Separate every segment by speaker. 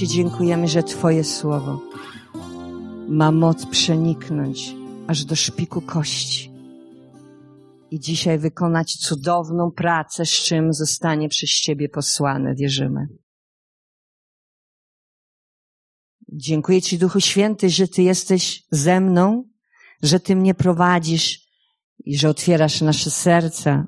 Speaker 1: Ci dziękujemy, że Twoje słowo ma moc przeniknąć aż do szpiku kości i dzisiaj wykonać cudowną pracę, z czym zostanie przez Ciebie posłane, wierzymy. Dziękuję Ci, Duchu Święty, że Ty jesteś ze mną, że Ty mnie prowadzisz i że otwierasz nasze serca,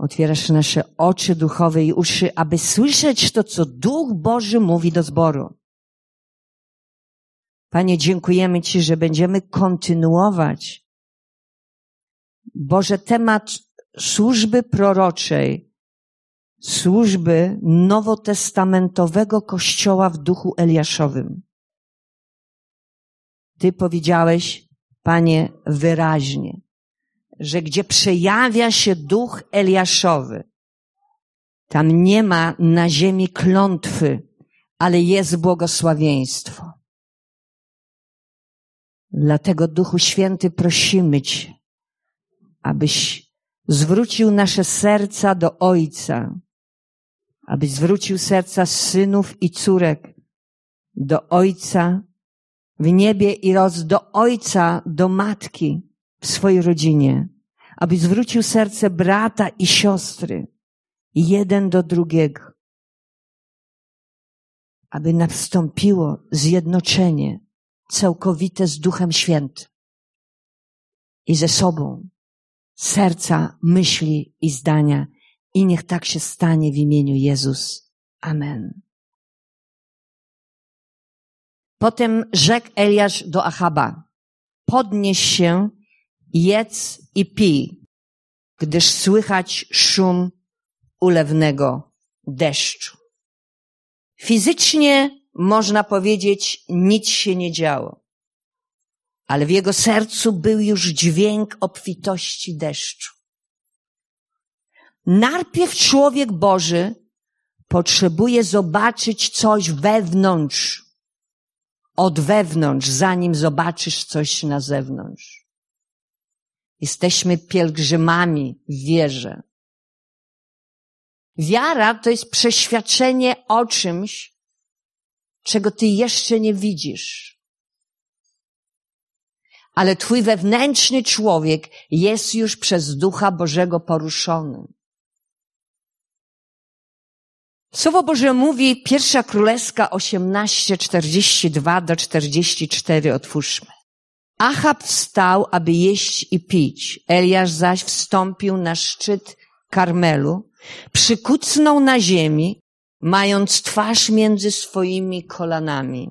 Speaker 1: otwierasz nasze oczy duchowe i uszy, aby słyszeć to, co Duch Boży mówi do zboru. Panie, dziękujemy Ci, że będziemy kontynuować Boże temat służby proroczej, służby nowotestamentowego kościoła w duchu Eliaszowym. Ty powiedziałeś, Panie, wyraźnie, że gdzie przejawia się duch Eliaszowy, tam nie ma na ziemi klątwy, ale jest błogosławieństwo. Dlatego Duchu Święty prosimy Cię, abyś zwrócił nasze serca do Ojca, abyś zwrócił serca synów i córek do Ojca w niebie i roz do Ojca, do Matki w swojej rodzinie, abyś zwrócił serce brata i siostry jeden do drugiego, aby nastąpiło zjednoczenie całkowite z Duchem Świętym i ze sobą, serca, myśli i zdania. I niech tak się stanie w imieniu Jezus. Amen. Potem rzekł Eliasz do Achaba, podnieś się, jedz i pij, gdyż słychać szum ulewnego deszczu. Fizycznie można powiedzieć, nic się nie działo. Ale w jego sercu był już dźwięk obfitości deszczu. Najpierw człowiek Boży potrzebuje zobaczyć coś wewnątrz, od wewnątrz, zanim zobaczysz coś na zewnątrz. Jesteśmy pielgrzymami w wierze. Wiara to jest przeświadczenie o czymś, czego ty jeszcze nie widzisz. Ale twój wewnętrzny człowiek jest już przez Ducha Bożego poruszony. Słowo Boże mówi, pierwsza królewska 18, 42 do 44, otwórzmy. Achab wstał, aby jeść i pić. Eliasz zaś wstąpił na szczyt Karmelu, przykucnął na ziemi mając twarz między swoimi kolanami.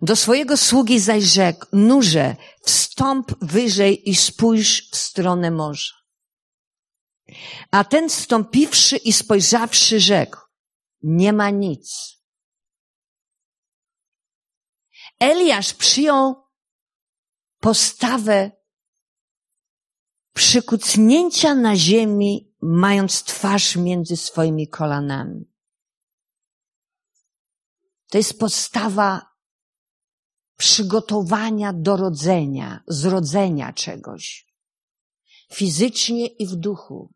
Speaker 1: Do swojego sługi zaś rzekł, nurze, wstąp wyżej i spójrz w stronę morza. A ten wstąpiwszy i spojrzawszy rzekł, nie ma nic. Eliasz przyjął postawę przykucnięcia na ziemi mając twarz między swoimi kolanami. To jest postawa przygotowania do rodzenia, zrodzenia czegoś. Fizycznie i w duchu.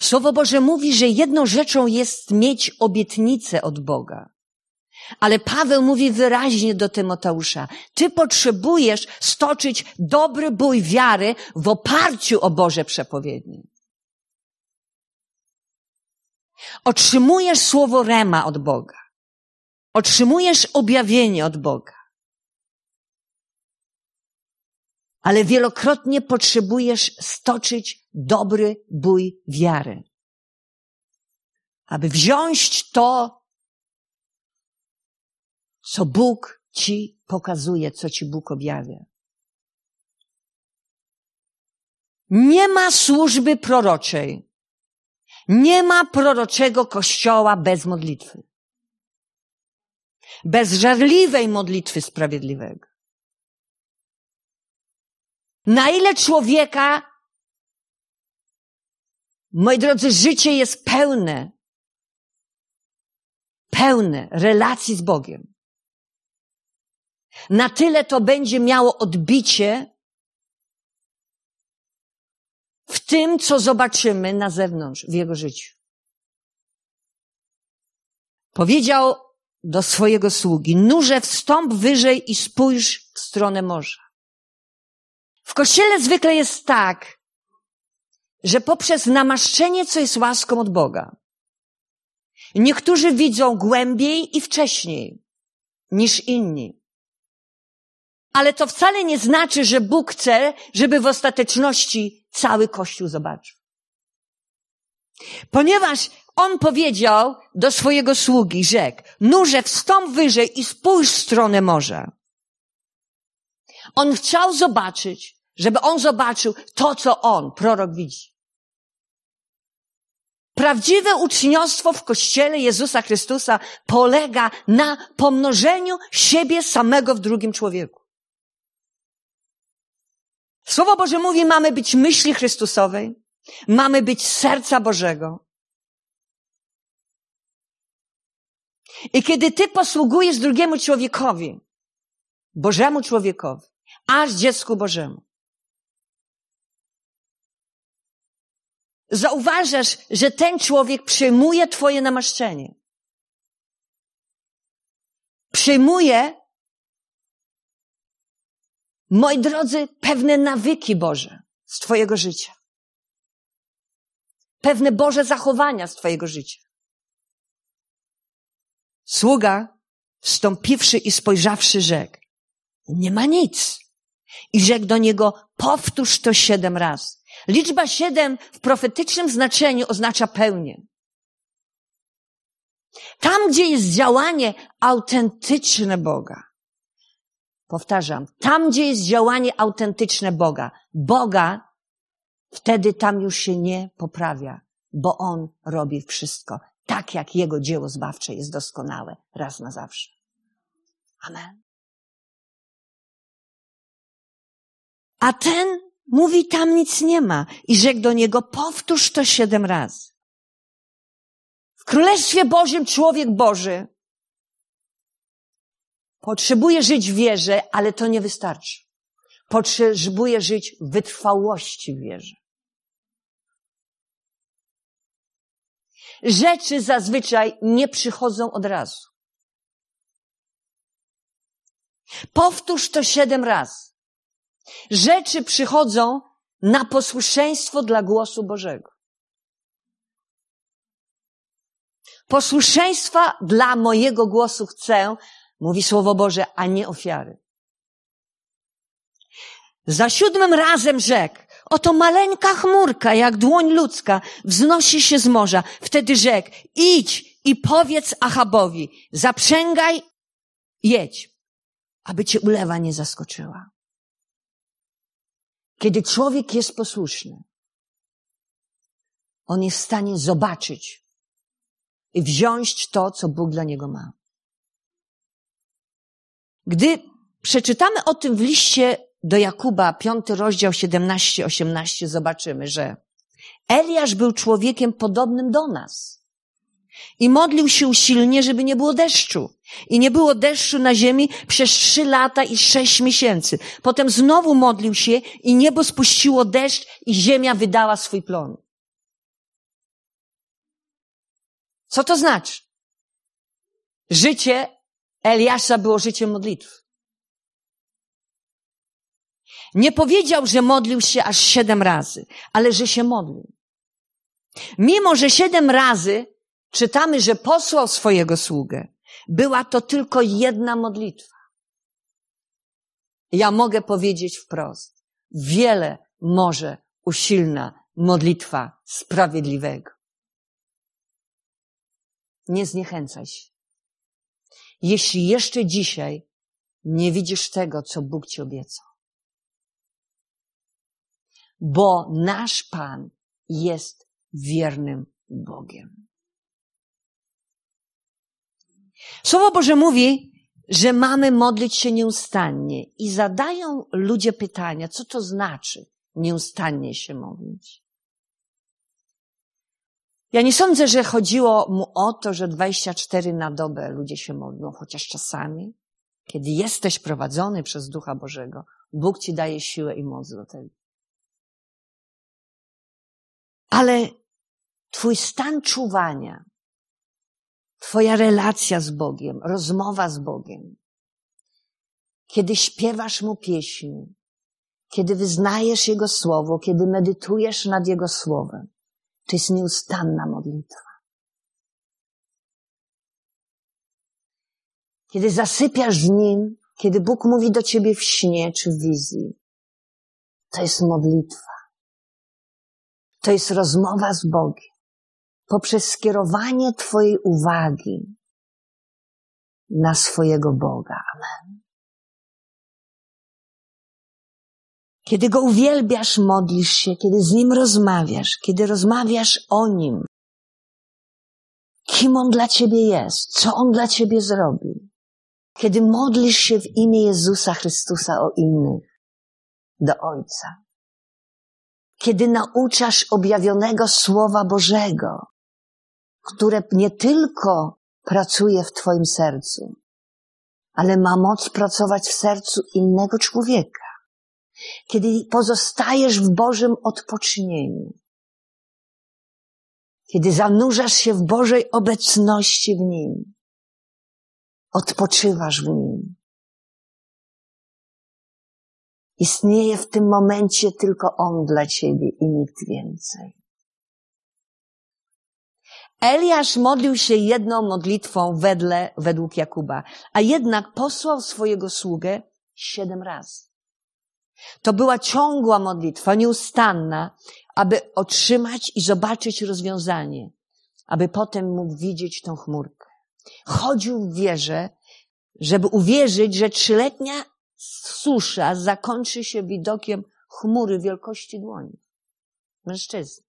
Speaker 1: Słowo Boże mówi, że jedną rzeczą jest mieć obietnicę od Boga. Ale Paweł mówi wyraźnie do Tymoteusza, ty potrzebujesz stoczyć dobry bój wiary w oparciu o Boże przepowiednie. Otrzymujesz słowo rema od Boga. Otrzymujesz objawienie od Boga. Ale wielokrotnie potrzebujesz stoczyć dobry bój wiary. Aby wziąć to, co Bóg ci pokazuje, co ci Bóg objawia. Nie ma służby proroczej. Nie ma proroczego kościoła bez modlitwy. Bez żarliwej modlitwy sprawiedliwego. Na ile człowieka, moi drodzy, życie jest pełne, pełne relacji z Bogiem na tyle to będzie miało odbicie w tym, co zobaczymy na zewnątrz w jego życiu. Powiedział do swojego sługi, nurze wstąp wyżej i spójrz w stronę morza. W kościele zwykle jest tak, że poprzez namaszczenie, co jest łaską od Boga, niektórzy widzą głębiej i wcześniej niż inni. Ale to wcale nie znaczy, że Bóg chce, żeby w ostateczności cały Kościół zobaczył. Ponieważ on powiedział do swojego sługi, rzekł, nurze wstąp wyżej i spójrz w stronę morza. On chciał zobaczyć, żeby on zobaczył to, co on, prorok, widzi. Prawdziwe uczniostwo w Kościele Jezusa Chrystusa polega na pomnożeniu siebie samego w drugim człowieku. Słowo Boże mówi, mamy być myśli Chrystusowej, mamy być serca Bożego. I kiedy ty posługujesz drugiemu człowiekowi, Bożemu człowiekowi, aż dziecku Bożemu, zauważasz, że ten człowiek przyjmuje Twoje namaszczenie. Przyjmuje, moi drodzy, pewne nawyki Boże z Twojego życia. Pewne Boże zachowania z Twojego życia. Sługa, wstąpiwszy i spojrzawszy, rzekł, nie ma nic. I rzekł do niego, powtórz to siedem razy. Liczba siedem w profetycznym znaczeniu oznacza pełnię. Tam, gdzie jest działanie autentyczne Boga. Powtarzam, tam, gdzie jest działanie autentyczne Boga, Boga, wtedy tam już się nie poprawia, bo On robi wszystko tak, jak Jego dzieło zbawcze jest doskonałe raz na zawsze. Amen. A ten Mówi, tam nic nie ma. I rzekł do niego, powtórz to siedem razy. W Królestwie Bożym człowiek Boży potrzebuje żyć w wierze, ale to nie wystarczy. Potrzebuje żyć wytrwałości w wierze. Rzeczy zazwyczaj nie przychodzą od razu. Powtórz to siedem razy. Rzeczy przychodzą na posłuszeństwo dla głosu Bożego. Posłuszeństwa dla mojego głosu chcę, mówi Słowo Boże, a nie ofiary. Za siódmym razem rzekł, oto maleńka chmurka, jak dłoń ludzka, wznosi się z morza. Wtedy rzekł, idź i powiedz Achabowi, zaprzęgaj, jedź, aby cię ulewa nie zaskoczyła. Kiedy człowiek jest posłuszny, on jest w stanie zobaczyć i wziąć to, co Bóg dla niego ma. Gdy przeczytamy o tym w liście do Jakuba, piąty rozdział 17-18, zobaczymy, że Eliasz był człowiekiem podobnym do nas. I modlił się usilnie, żeby nie było deszczu. I nie było deszczu na ziemi przez trzy lata i sześć miesięcy. Potem znowu modlił się i niebo spuściło deszcz i ziemia wydała swój plon. Co to znaczy? Życie Eliasza było życiem modlitwy. Nie powiedział, że modlił się aż siedem razy, ale że się modlił. Mimo, że siedem razy czytamy, że posłał swojego sługę. Była to tylko jedna modlitwa. Ja mogę powiedzieć wprost, wiele może usilna modlitwa sprawiedliwego. Nie zniechęcaj się. Jeśli jeszcze dzisiaj nie widzisz tego, co Bóg ci obiecał. Bo nasz Pan jest wiernym Bogiem. Słowo Boże mówi, że mamy modlić się nieustannie i zadają ludzie pytania, co to znaczy nieustannie się modlić. Ja nie sądzę, że chodziło mu o to, że 24 na dobę ludzie się modlą, chociaż czasami, kiedy jesteś prowadzony przez Ducha Bożego, Bóg ci daje siłę i moc do tego. Ale Twój stan czuwania, Twoja relacja z Bogiem, rozmowa z Bogiem, kiedy śpiewasz Mu pieśni, kiedy wyznajesz Jego Słowo, kiedy medytujesz nad Jego Słowem, to jest nieustanna modlitwa. Kiedy zasypiasz w Nim, kiedy Bóg mówi do Ciebie w śnie czy w wizji, to jest modlitwa. To jest rozmowa z Bogiem. Poprzez skierowanie Twojej uwagi na swojego Boga. Amen. Kiedy Go uwielbiasz, modlisz się, kiedy z Nim rozmawiasz, kiedy rozmawiasz o Nim, kim On dla Ciebie jest, co On dla Ciebie zrobił, kiedy modlisz się w imię Jezusa Chrystusa o innych, do Ojca, kiedy nauczasz objawionego Słowa Bożego, które nie tylko pracuje w Twoim sercu, ale ma moc pracować w sercu innego człowieka kiedy pozostajesz w Bożym odpocznieniu, kiedy zanurzasz się w Bożej obecności w Nim, odpoczywasz w Nim. Istnieje w tym momencie tylko On dla Ciebie i nikt więcej. Eliasz modlił się jedną modlitwą wedle, według Jakuba, a jednak posłał swojego sługę siedem razy. To była ciągła modlitwa, nieustanna, aby otrzymać i zobaczyć rozwiązanie, aby potem mógł widzieć tą chmurkę. Chodził w wierze, żeby uwierzyć, że trzyletnia susza zakończy się widokiem chmury wielkości dłoni. Mężczyzny.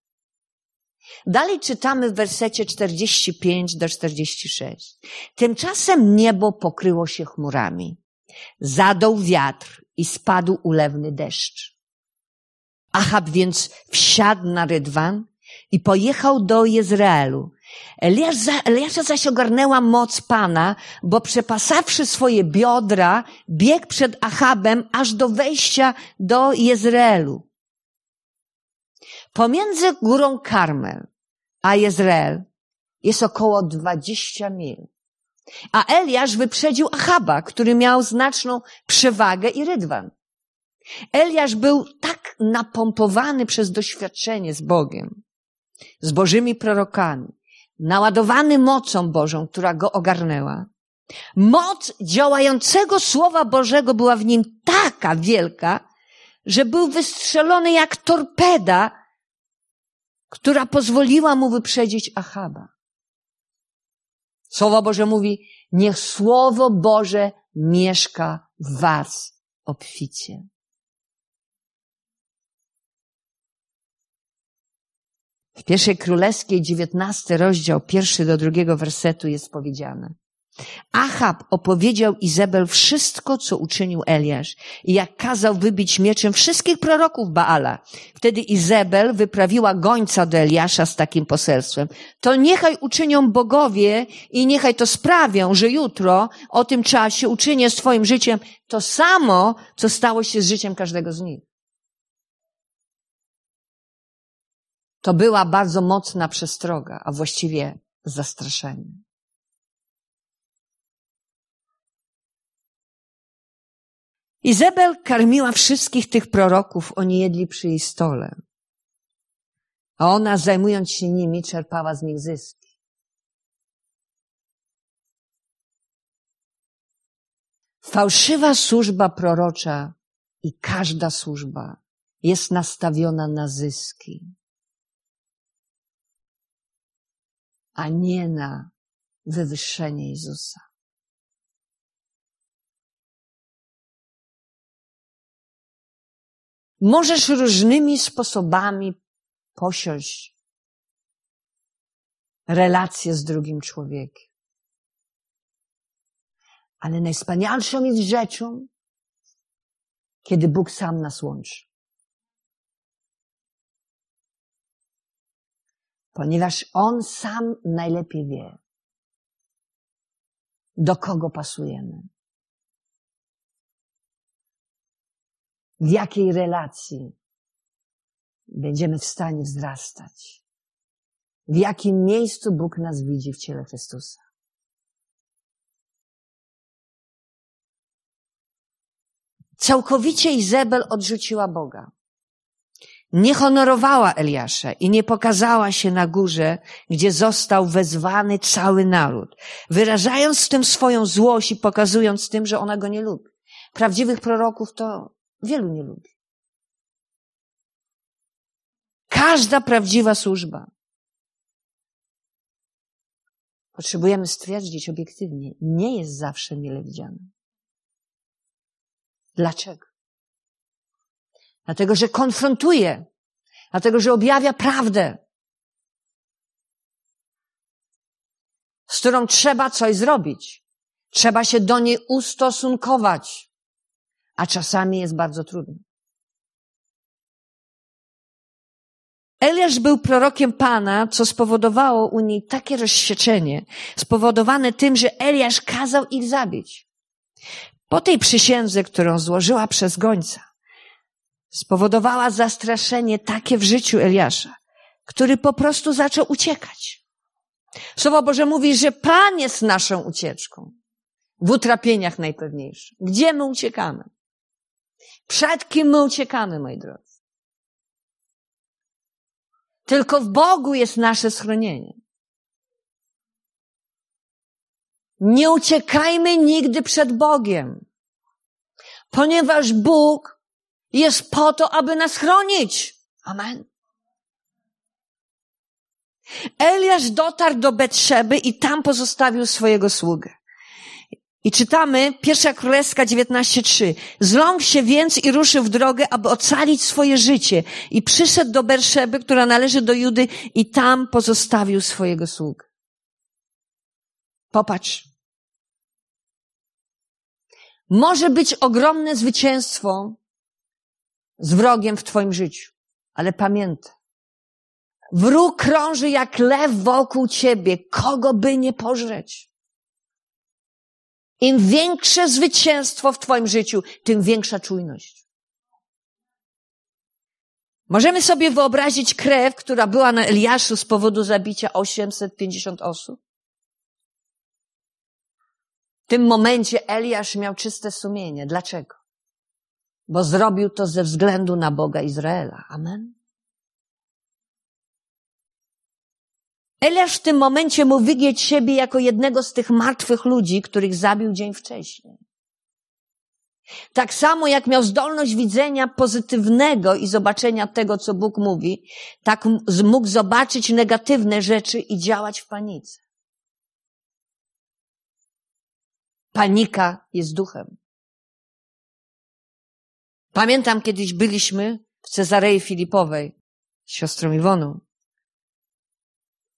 Speaker 1: Dalej czytamy w wersecie 45 do 46. Tymczasem niebo pokryło się chmurami. Zadął wiatr i spadł ulewny deszcz. Achab więc wsiadł na rydwan i pojechał do Jezreelu. Eliasza zaś ogarnęła moc Pana, bo przepasawszy swoje biodra, biegł przed Achabem aż do wejścia do Jezreelu. Pomiędzy górą Karmel a Jezreel jest około 20 mil. A Eliasz wyprzedził Achaba, który miał znaczną przewagę i rydwan. Eliasz był tak napompowany przez doświadczenie z Bogiem, z Bożymi prorokami, naładowany mocą Bożą, która go ogarnęła. Moc działającego Słowa Bożego była w nim taka wielka, że był wystrzelony jak torpeda, która pozwoliła mu wyprzedzić Achaba. Słowo Boże mówi, niech Słowo Boże mieszka w was obficie. W pierwszej królewskiej, dziewiętnasty rozdział, pierwszy do drugiego wersetu jest powiedziane. Achab opowiedział Izabel wszystko, co uczynił Eliasz i jak kazał wybić mieczem wszystkich proroków Baala. Wtedy Izabel wyprawiła gońca do Eliasza z takim poselstwem. To niechaj uczynią bogowie i niechaj to sprawią, że jutro o tym czasie uczynię z twoim życiem to samo, co stało się z życiem każdego z nich. To była bardzo mocna przestroga, a właściwie zastraszenie. Izabel karmiła wszystkich tych proroków, oni jedli przy jej stole. A ona, zajmując się nimi, czerpała z nich zyski. Fałszywa służba prorocza i każda służba jest nastawiona na zyski, a nie na wywyższenie Jezusa. Możesz różnymi sposobami posiąść relacje z drugim człowiekiem. Ale najwspanialszą jest rzeczą, kiedy Bóg sam nas łączy. Ponieważ On sam najlepiej wie, do kogo pasujemy. W jakiej relacji będziemy w stanie wzrastać. W jakim miejscu Bóg nas widzi w ciele Chrystusa. Całkowicie Izabel odrzuciła Boga. Nie honorowała Eliasza i nie pokazała się na górze, gdzie został wezwany cały naród, wyrażając tym swoją złość i pokazując tym, że ona go nie lubi. Prawdziwych proroków to wielu nie lubi. Każda prawdziwa służba. Potrzebujemy stwierdzić obiektywnie, nie jest zawsze mile widziana. Dlaczego? Dlatego, że konfrontuje, dlatego, że objawia prawdę, z którą trzeba coś zrobić. Trzeba się do niej ustosunkować, a czasami jest bardzo trudno. Eliasz był prorokiem Pana, co spowodowało u niej takie rozsieczenie, spowodowane tym, że Eliasz kazał ich zabić. Po tej przysiędze, którą złożyła przez gońca, spowodowała zastraszenie takie w życiu Eliasza, który po prostu zaczął uciekać. Słowo Boże mówi, że Pan jest naszą ucieczką. W utrapieniach najpewniejszych. Gdzie my uciekamy? Przed kim my uciekamy, moi drodzy? Tylko w Bogu jest nasze schronienie. Nie uciekajmy nigdy przed Bogiem, ponieważ Bóg jest po to, aby nas chronić. Amen. Eliasz dotarł do Betrzeby i tam pozostawił swojego sługę. I czytamy, pierwsza królewska 19.3. Zląkł się więc i ruszył w drogę, aby ocalić swoje życie. I przyszedł do Berszeby, która należy do Judy i tam pozostawił swojego sługę. Popatrz. Może być ogromne zwycięstwo z wrogiem w twoim życiu, ale pamiętaj. Wróg krąży jak lew wokół ciebie, kogo by nie pożreć. Im większe zwycięstwo w Twoim życiu, tym większa czujność. Możemy sobie wyobrazić krew, która była na Eliaszu z powodu zabicia 850 osób. W tym momencie Eliasz miał czyste sumienie. Dlaczego? Bo zrobił to ze względu na Boga Izraela. Amen. Eliasz w tym momencie mógł widzieć siebie jako jednego z tych martwych ludzi, których zabił dzień wcześniej. Tak samo jak miał zdolność widzenia pozytywnego i zobaczenia tego, co Bóg mówi, tak mógł zobaczyć negatywne rzeczy i działać w panice. Panika jest duchem. Pamiętam kiedyś byliśmy w Cezarei Filipowej z siostrą Iwoną.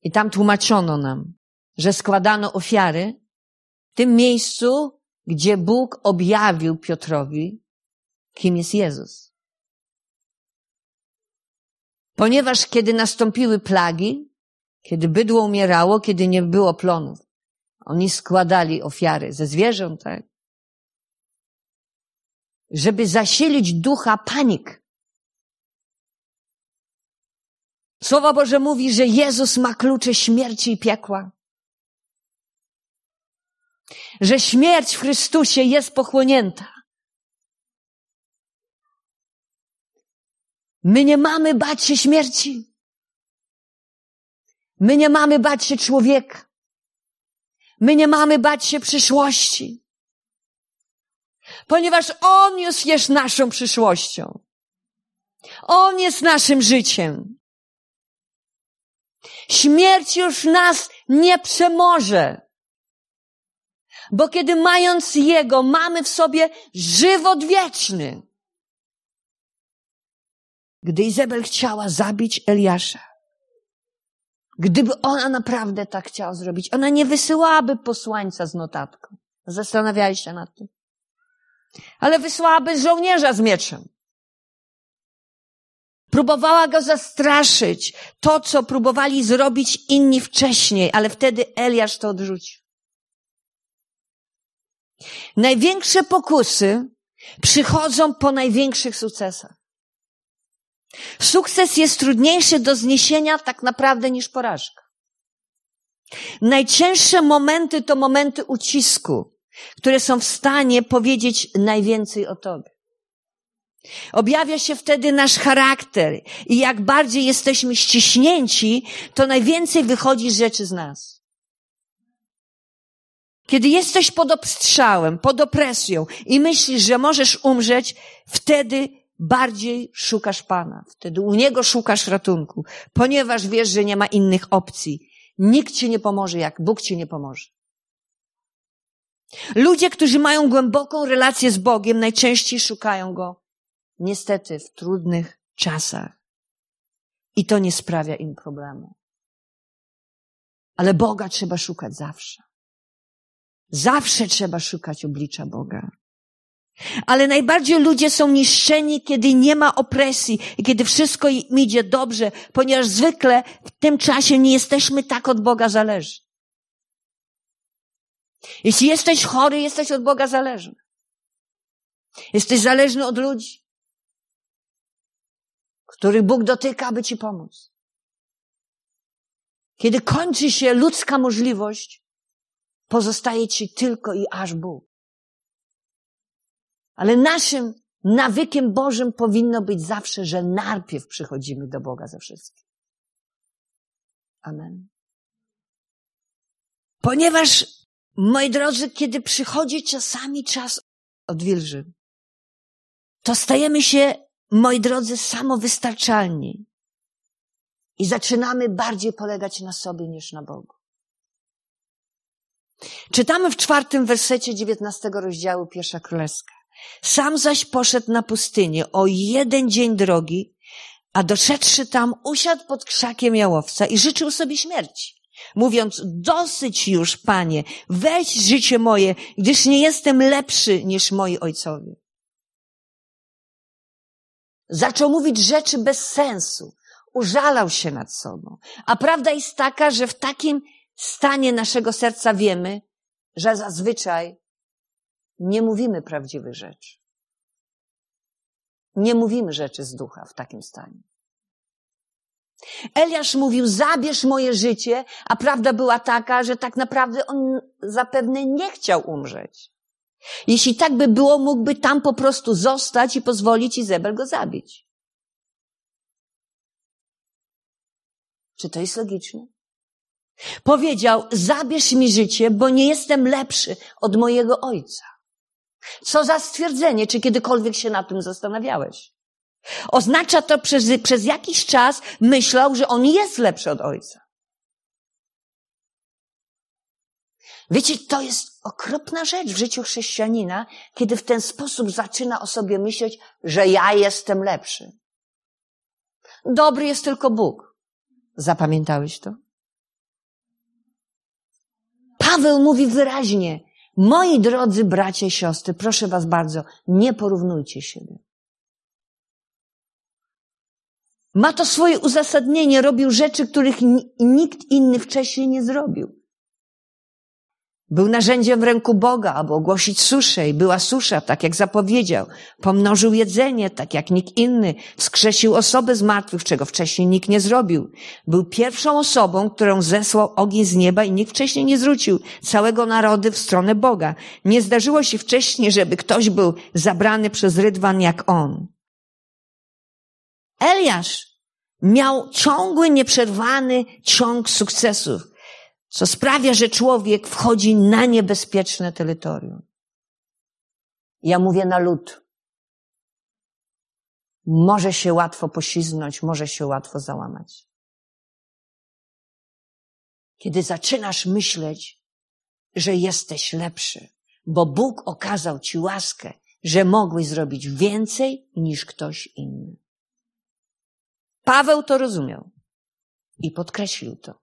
Speaker 1: I tam tłumaczono nam, że składano ofiary w tym miejscu, gdzie Bóg objawił Piotrowi, kim jest Jezus. Ponieważ kiedy nastąpiły plagi, kiedy bydło umierało, kiedy nie było plonów, oni składali ofiary ze zwierząt, tak? Żeby zasilić ducha panik. Słowo Boże mówi, że Jezus ma klucze śmierci i piekła. Że śmierć w Chrystusie jest pochłonięta. My nie mamy bać się śmierci. My nie mamy bać się człowieka. My nie mamy bać się przyszłości. Ponieważ On już jest naszą przyszłością. On jest naszym życiem. Śmierć już nas nie przemoże. Bo kiedy mając Jego, mamy w sobie żywot wieczny. Gdy Izabel chciała zabić Eliasza, gdyby ona naprawdę tak chciała zrobić, ona nie wysyłałaby posłańca z notatką. Zastanawiali się nad tym. Ale wysłałaby żołnierza z mieczem. Próbowała go zastraszyć. To, co próbowali zrobić inni wcześniej, ale wtedy Eliasz to odrzucił. Największe pokusy przychodzą po największych sukcesach. Sukces jest trudniejszy do zniesienia tak naprawdę niż porażka. Najcięższe momenty to momenty ucisku, które są w stanie powiedzieć najwięcej o Tobie. Objawia się wtedy nasz charakter i jak bardziej jesteśmy ściśnięci, to najwięcej wychodzi rzeczy z nas. Kiedy jesteś pod obstrzałem, pod opresją i myślisz, że możesz umrzeć, wtedy bardziej szukasz Pana. Wtedy u Niego szukasz ratunku, ponieważ wiesz, że nie ma innych opcji. Nikt ci nie pomoże, jak Bóg ci nie pomoże. Ludzie, którzy mają głęboką relację z Bogiem, najczęściej szukają Go niestety w trudnych czasach. I to nie sprawia im problemu. Ale Boga trzeba szukać zawsze. Zawsze trzeba szukać oblicza Boga. Ale najbardziej ludzie są niszczeni, kiedy nie ma opresji i kiedy wszystko im idzie dobrze, ponieważ zwykle w tym czasie nie jesteśmy tak od Boga zależni. Jeśli jesteś chory, jesteś od Boga zależny. Jesteś zależny od ludzi, których Bóg dotyka, aby ci pomóc. Kiedy kończy się ludzka możliwość, pozostaje ci tylko i aż Bóg. Ale naszym nawykiem Bożym powinno być zawsze, że najpierw przychodzimy do Boga ze wszystkim. Amen. Ponieważ, moi drodzy, kiedy przychodzi czasami czas odwilży, to stajemy się, moi drodzy, samowystarczalni i zaczynamy bardziej polegać na sobie niż na Bogu. Czytamy w czwartym wersecie dziewiętnastego rozdziału Pierwsza Królewska. Sam zaś poszedł na pustynię o jeden dzień drogi, a doszedłszy tam, usiadł pod krzakiem jałowca i życzył sobie śmierci. Mówiąc, dosyć już, panie, weź życie moje, gdyż nie jestem lepszy niż moi ojcowie. Zaczął mówić rzeczy bez sensu. Użalał się nad sobą. A prawda jest taka, że w takim stanie naszego serca wiemy, że zazwyczaj nie mówimy prawdziwych rzeczy. Nie mówimy rzeczy z ducha w takim stanie. Eliasz mówił, zabierz moje życie, a prawda była taka, że tak naprawdę on zapewne nie chciał umrzeć. Jeśli tak by było, mógłby tam po prostu zostać i pozwolić Izabel go zabić. Czy to jest logiczne? Powiedział, zabierz mi życie, bo nie jestem lepszy od mojego ojca. Co za stwierdzenie, czy kiedykolwiek się nad tym zastanawiałeś? Oznacza to, przez, przez jakiś czas myślał, że on jest lepszy od ojca. Wiecie, to jest okropna rzecz w życiu chrześcijanina, kiedy w ten sposób zaczyna o sobie myśleć, że ja jestem lepszy. Dobry jest tylko Bóg. Zapamiętałeś to? Paweł mówi wyraźnie, moi drodzy bracia i siostry, proszę was bardzo, nie porównujcie siebie. Ma to swoje uzasadnienie, robił rzeczy, których nikt inny wcześniej nie zrobił. Był narzędziem w ręku Boga, aby ogłosić suszę i była susza, tak jak zapowiedział. Pomnożył jedzenie, tak jak nikt inny. Wskrzesił osobę z martwych, czego wcześniej nikt nie zrobił. Był pierwszą osobą, którą zesłał ogień z nieba i nikt wcześniej nie zwrócił całego narodu w stronę Boga. Nie zdarzyło się wcześniej, żeby ktoś był zabrany przez rydwan jak on. Eliasz miał ciągły, nieprzerwany ciąg sukcesów co sprawia, że człowiek wchodzi na niebezpieczne terytorium. Ja mówię na lud. Może się łatwo poślizgnąć, może się łatwo załamać. Kiedy zaczynasz myśleć, że jesteś lepszy, bo Bóg okazał ci łaskę, że mogłeś zrobić więcej niż ktoś inny. Paweł to rozumiał i podkreślił to.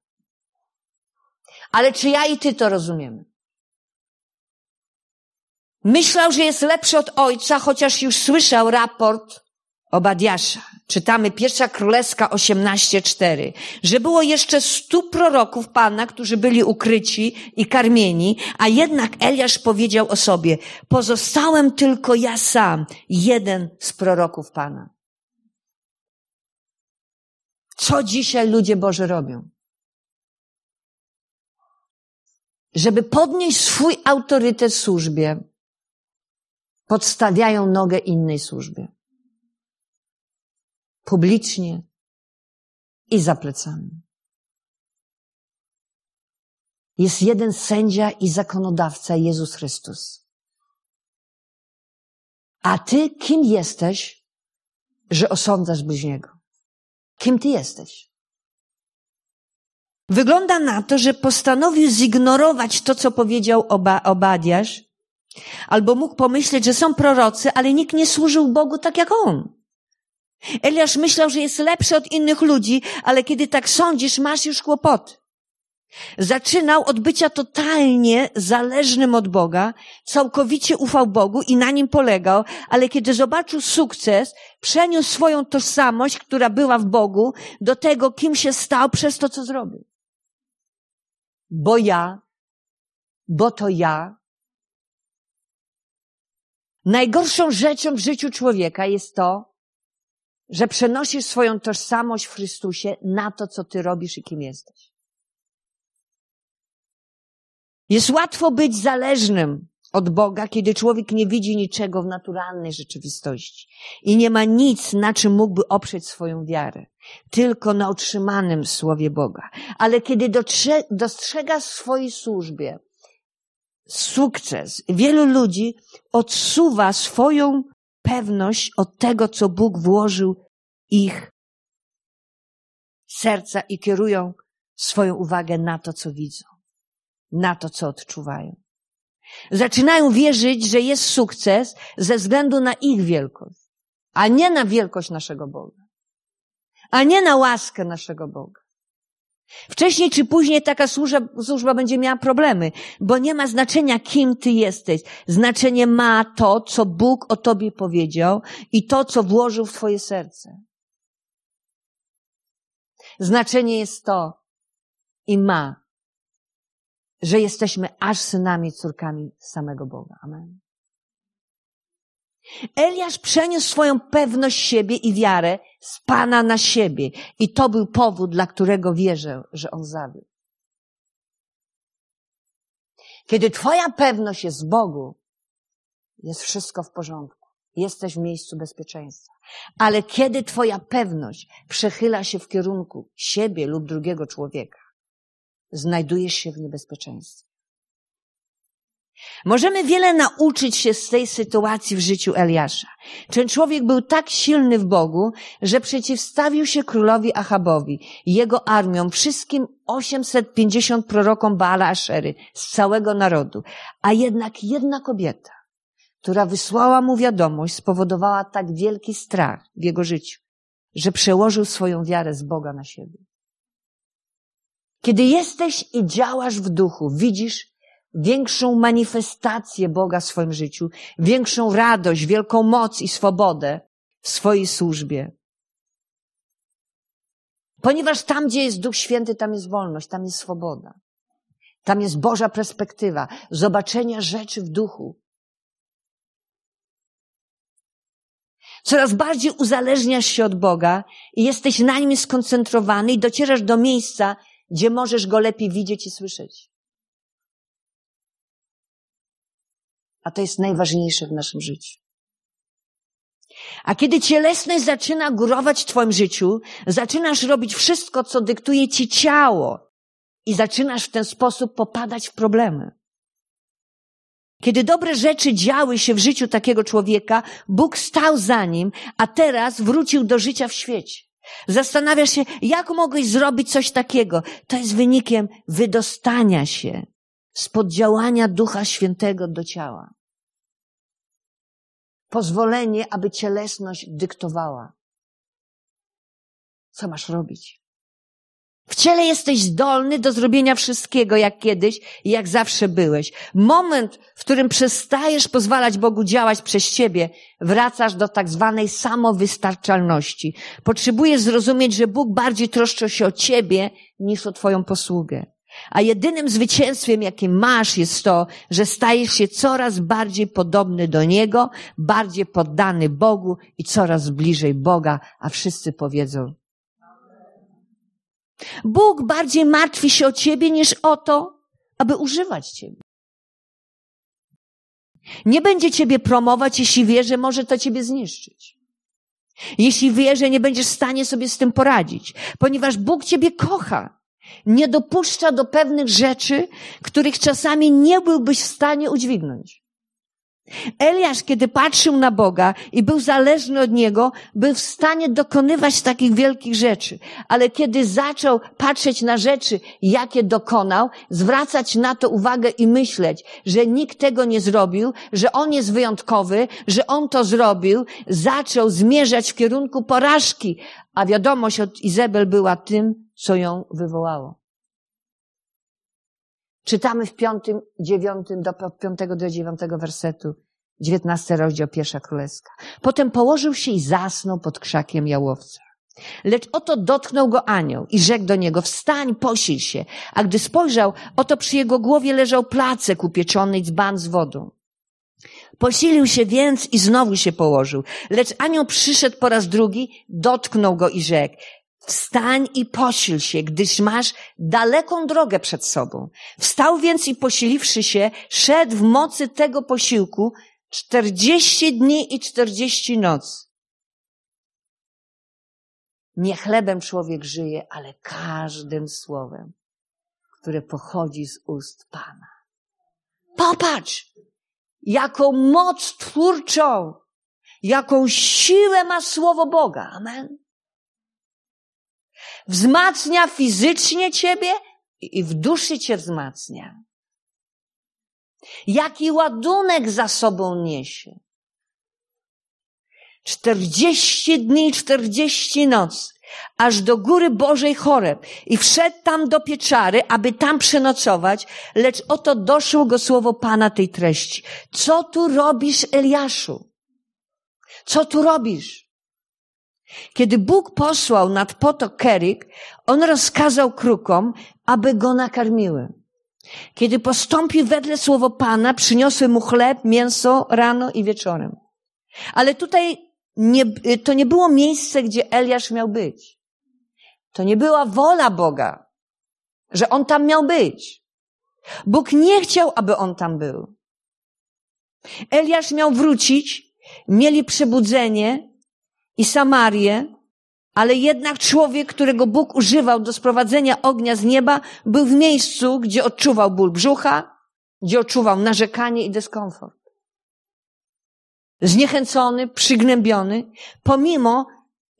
Speaker 1: Ale czy ja i ty to rozumiemy? Myślał, że jest lepszy od ojca, chociaż już słyszał raport Obadiasza. Czytamy pierwsza królewska 18:4, że było jeszcze stu proroków Pana, którzy byli ukryci i karmieni, a jednak Eliasz powiedział o sobie, pozostałem tylko ja sam, jeden z proroków Pana. Co dzisiaj ludzie Boże robią? Żeby podnieść swój autorytet w służbie, podstawiają nogę innej służbie. Publicznie i za plecami. Jest jeden sędzia i zakonodawca, Jezus Chrystus. A ty kim jesteś, że osądzasz bliźniego? Kim ty jesteś? Wygląda na to, że postanowił zignorować to, co powiedział Oba, albo mógł pomyśleć, że są prorocy, ale nikt nie służył Bogu tak jak on. Eliasz myślał, że jest lepszy od innych ludzi, ale kiedy tak sądzisz, masz już kłopoty. Zaczynał od bycia totalnie zależnym od Boga, całkowicie ufał Bogu i na nim polegał, ale kiedy zobaczył sukces, przeniósł swoją tożsamość, która była w Bogu, do tego, kim się stał przez to, co zrobił. Bo ja, bo to ja. Najgorszą rzeczą w życiu człowieka jest to, że przenosisz swoją tożsamość w Chrystusie na to, co ty robisz i kim jesteś. Jest łatwo być zależnym od Boga, kiedy człowiek nie widzi niczego w naturalnej rzeczywistości i nie ma nic, na czym mógłby oprzeć swoją wiarę, tylko na otrzymanym słowie Boga. Ale kiedy dostrzega w swojej służbie sukces, wielu ludzi odsuwa swoją pewność od tego, co Bóg włożył ich serca i kierują swoją uwagę na to, co widzą na to, co odczuwają. Zaczynają wierzyć, że jest sukces ze względu na ich wielkość, a nie na wielkość naszego Boga, a nie na łaskę naszego Boga. Wcześniej czy później taka służba, służba będzie miała problemy, bo nie ma znaczenia, kim ty jesteś. Znaczenie ma to, co Bóg o tobie powiedział i to, co włożył w twoje serce. Znaczenie jest to i ma że jesteśmy aż synami, córkami samego Boga. Amen. Eliasz przeniósł swoją pewność siebie i wiarę z Pana na siebie. I to był powód, dla którego wierzę, że on zawiódł. Kiedy Twoja pewność jest w Bogu, jest wszystko w porządku. Jesteś w miejscu bezpieczeństwa. Ale kiedy Twoja pewność przechyla się w kierunku siebie lub drugiego człowieka, znajdujesz się w niebezpieczeństwie. Możemy wiele nauczyć się z tej sytuacji w życiu Eliasza. Ten człowiek był tak silny w Bogu, że przeciwstawił się królowi Achabowi, jego armiom, wszystkim 850 prorokom Baala Aszery z całego narodu. A jednak jedna kobieta, która wysłała mu wiadomość, spowodowała tak wielki strach w jego życiu, że przełożył swoją wiarę z Boga na siebie. Kiedy jesteś i działasz w duchu, widzisz większą manifestację Boga w swoim życiu, większą radość, wielką moc i swobodę w swojej służbie. Ponieważ tam, gdzie jest Duch Święty, tam jest wolność, tam jest swoboda. Tam jest Boża perspektywa, zobaczenia rzeczy w duchu. Coraz bardziej uzależniasz się od Boga i jesteś na nim skoncentrowany i docierasz do miejsca, gdzie możesz go lepiej widzieć i słyszeć. A to jest najważniejsze w naszym życiu. A kiedy cielesność zaczyna górować w Twoim życiu, zaczynasz robić wszystko, co dyktuje Ci ciało i zaczynasz w ten sposób popadać w problemy. Kiedy dobre rzeczy działy się w życiu takiego człowieka, Bóg stał za nim, a teraz wrócił do życia w świecie. Zastanawiasz się, jak mogłeś zrobić coś takiego. To jest wynikiem wydostania się spod działania Ducha Świętego do ciała. Pozwolenie, aby cielesność dyktowała. Co masz robić? W ciele jesteś zdolny do zrobienia wszystkiego, jak kiedyś i jak zawsze byłeś. Moment, w którym przestajesz pozwalać Bogu działać przez ciebie, wracasz do tak zwanej samowystarczalności. Potrzebujesz zrozumieć, że Bóg bardziej troszczy się o ciebie niż o twoją posługę. A jedynym zwycięstwem, jakie masz, jest to, że stajesz się coraz bardziej podobny do Niego, bardziej poddany Bogu i coraz bliżej Boga, a wszyscy powiedzą Bóg bardziej martwi się o ciebie niż o to, aby używać ciebie. Nie będzie ciebie promować, jeśli wie, że może to ciebie zniszczyć. Jeśli wie, że nie będziesz w stanie sobie z tym poradzić, ponieważ Bóg ciebie kocha. Nie dopuszcza do pewnych rzeczy, których czasami nie byłbyś w stanie udźwignąć. Eliasz, kiedy patrzył na Boga i był zależny od Niego, był w stanie dokonywać takich wielkich rzeczy. Ale kiedy zaczął patrzeć na rzeczy, jakie dokonał, zwracać na to uwagę i myśleć, że nikt tego nie zrobił, że on jest wyjątkowy, że on to zrobił, zaczął zmierzać w kierunku porażki. A wiadomość od Izabel była tym, co ją wywołało. Czytamy w piątym, dziewiątym, do piątego do dziewiątego wersetu, dziewiętnasty rozdział pierwsza królewska. Potem położył się i zasnął pod krzakiem jałowca. Lecz oto dotknął go anioł i rzekł do niego, wstań, posil się. A gdy spojrzał, oto przy jego głowie leżał placek upieczony i dzban z wodą. Posilił się więc i znowu się położył. Lecz anioł przyszedł po raz drugi, dotknął go i rzekł, Wstań i posil się, gdyż masz daleką drogę przed sobą. Wstał więc i posiliwszy się, szedł w mocy tego posiłku czterdzieści dni i czterdzieści noc. Nie chlebem człowiek żyje, ale każdym słowem, które pochodzi z ust Pana. Popatrz, jaką moc twórczą, jaką siłę ma słowo Boga. Amen wzmacnia fizycznie ciebie i w duszy cię wzmacnia. Jaki ładunek za sobą niesie. Czterdzieści dni, czterdzieści noc, aż do góry Bożej Choreb i wszedł tam do pieczary, aby tam przenocować, lecz oto doszło go słowo Pana tej treści. Co tu robisz, Eliaszu? Co tu robisz? Kiedy Bóg posłał nad potok Kerik, on rozkazał krukom, aby go nakarmiły. Kiedy postąpił wedle słowo Pana, przyniosły mu chleb, mięso rano i wieczorem. Ale tutaj nie, to nie było miejsce, gdzie Eliasz miał być. To nie była wola Boga, że on tam miał być. Bóg nie chciał, aby on tam był. Eliasz miał wrócić, mieli przebudzenie, i Samarię, ale jednak człowiek, którego Bóg używał do sprowadzenia ognia z nieba, był w miejscu, gdzie odczuwał ból brzucha, gdzie odczuwał narzekanie i dyskomfort. Zniechęcony, przygnębiony, pomimo,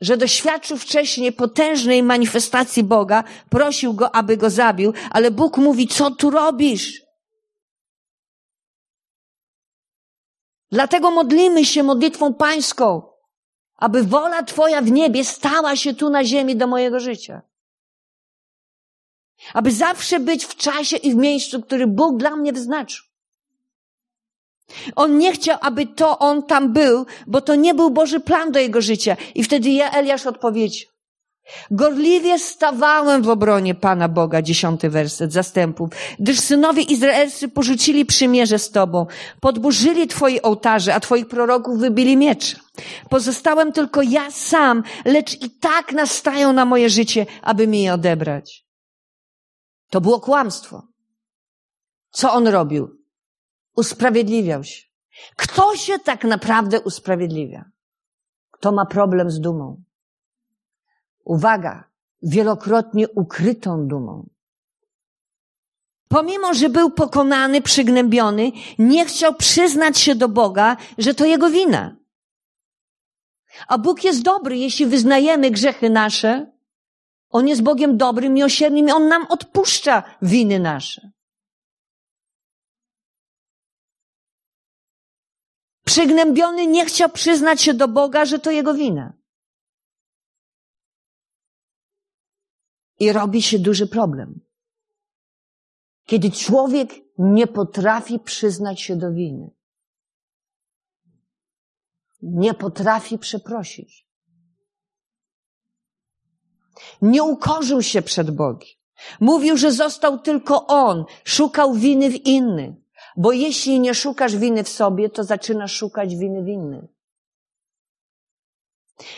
Speaker 1: że doświadczył wcześniej potężnej manifestacji Boga, prosił go, aby go zabił, ale Bóg mówi, co tu robisz? Dlatego modlimy się modlitwą pańską aby wola Twoja w niebie stała się tu na ziemi do mojego życia. Aby zawsze być w czasie i w miejscu, który Bóg dla mnie wyznaczył. On nie chciał, aby to on tam był, bo to nie był Boży plan do jego życia. I wtedy ja, Eliasz, odpowiedział. Gorliwie stawałem w obronie Pana Boga, dziesiąty werset zastępów, gdyż synowie izraelscy porzucili przymierze z Tobą, podburzyli Twoje ołtarze, a Twoich proroków wybili miecz. Pozostałem tylko ja sam, lecz i tak nastają na moje życie, aby mi je odebrać. To było kłamstwo. Co on robił? Usprawiedliwiał się. Kto się tak naprawdę usprawiedliwia? Kto ma problem z dumą? Uwaga, wielokrotnie ukrytą dumą. Pomimo, że był pokonany, przygnębiony, nie chciał przyznać się do Boga, że to jego wina. A Bóg jest dobry, jeśli wyznajemy grzechy nasze. On jest Bogiem dobrym, miłosiernym i On nam odpuszcza winy nasze. Przygnębiony nie chciał przyznać się do Boga, że to jego wina. I robi się duży problem. Kiedy człowiek nie potrafi przyznać się do winy, nie potrafi przeprosić, nie ukorzył się przed Bogiem. Mówił, że został tylko on, szukał winy w innych. Bo jeśli nie szukasz winy w sobie, to zaczynasz szukać winy w innych.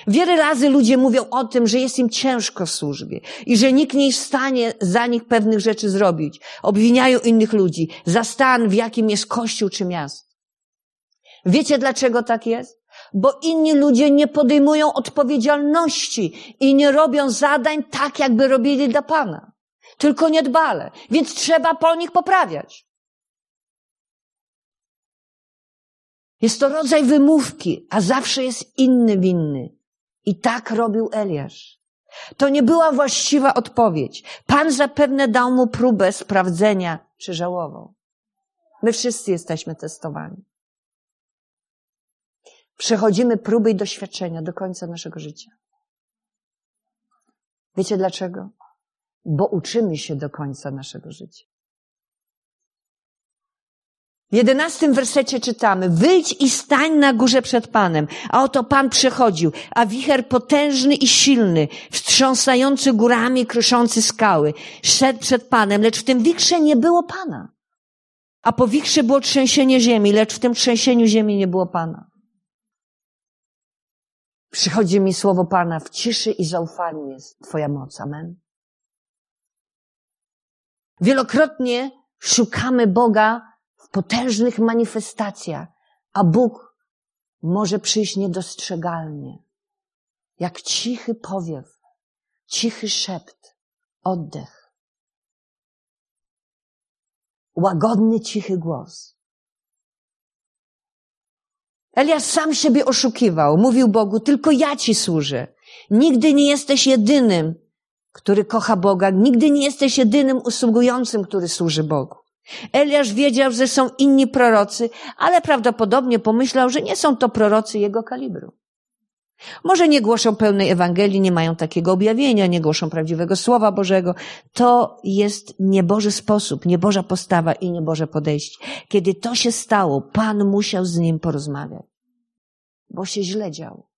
Speaker 1: Wiele razy ludzie mówią o tym, że jest im ciężko w służbie i że nikt nie jest w stanie za nich pewnych rzeczy zrobić. Obwiniają innych ludzi za stan, w jakim jest kościół czy miasto. Wiecie dlaczego tak jest? Bo inni ludzie nie podejmują odpowiedzialności i nie robią zadań tak, jakby robili dla Pana. Tylko niedbale. Więc trzeba po nich poprawiać. Jest to rodzaj wymówki, a zawsze jest inny winny. I tak robił Eliasz. To nie była właściwa odpowiedź. Pan zapewne dał mu próbę sprawdzenia, czy żałował. My wszyscy jesteśmy testowani. Przechodzimy próby i doświadczenia do końca naszego życia. Wiecie dlaczego? Bo uczymy się do końca naszego życia. W jedenastym wersecie czytamy, wyjdź i stań na górze przed Panem. A oto Pan przychodził, a wicher potężny i silny, wstrząsający górami, kruszący skały, szedł przed Panem, lecz w tym wichrze nie było Pana. A po wichrze było trzęsienie ziemi, lecz w tym trzęsieniu ziemi nie było Pana. Przychodzi mi słowo Pana, w ciszy i zaufaniu jest Twoja moc. Amen. Wielokrotnie szukamy Boga potężnych manifestacjach, a Bóg może przyjść niedostrzegalnie, jak cichy powiew, cichy szept, oddech, łagodny, cichy głos. Eliasz sam siebie oszukiwał. Mówił Bogu, tylko ja Ci służę. Nigdy nie jesteś jedynym, który kocha Boga. Nigdy nie jesteś jedynym usługującym, który służy Bogu. Eliasz wiedział, że są inni prorocy, ale prawdopodobnie pomyślał, że nie są to prorocy jego kalibru. Może nie głoszą pełnej Ewangelii, nie mają takiego objawienia, nie głoszą prawdziwego Słowa Bożego. To jest nieboży sposób, nieboża postawa i nieboże podejście. Kiedy to się stało, Pan musiał z nim porozmawiać, bo się źle działo.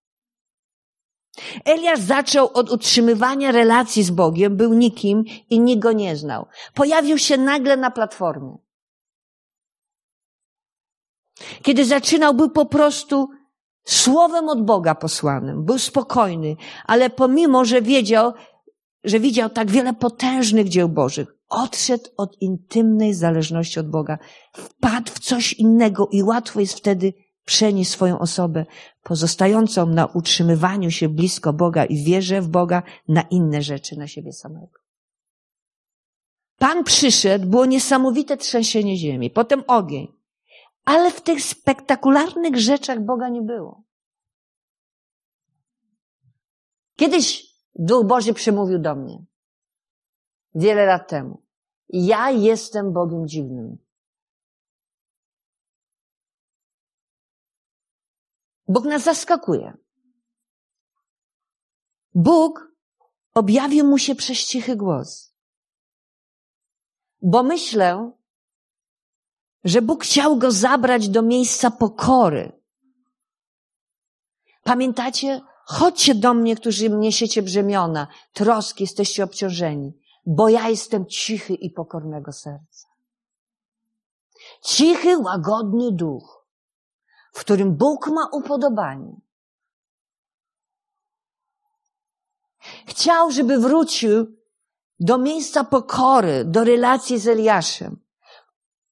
Speaker 1: Eliasz zaczął od utrzymywania relacji z Bogiem, był nikim i nikt go nie znał. Pojawił się nagle na platformie. Kiedy zaczynał, był po prostu słowem od Boga posłanym. Był spokojny, ale pomimo, że wiedział, że widział tak wiele potężnych dzieł Bożych, odszedł od intymnej zależności od Boga, wpadł w coś innego i łatwo jest wtedy przenieść swoją osobę pozostającą na utrzymywaniu się blisko Boga i wierze w Boga na inne rzeczy, na siebie samego. Pan przyszedł, było niesamowite trzęsienie ziemi, potem ogień. Ale w tych spektakularnych rzeczach Boga nie było. Kiedyś Duch Boży przemówił do mnie. Wiele lat temu. Ja jestem Bogiem dziwnym. Bóg nas zaskakuje. Bóg objawił mu się przez cichy głos. Bo myślę, że Bóg chciał go zabrać do miejsca pokory. Pamiętacie? Chodźcie do mnie, którzy niesiecie brzemiona, troski, jesteście obciążeni, bo ja jestem cichy i pokornego serca. Cichy, łagodny duch, w którym Bóg ma upodobanie. Chciał, żeby wrócił do miejsca pokory, do relacji z Eliaszem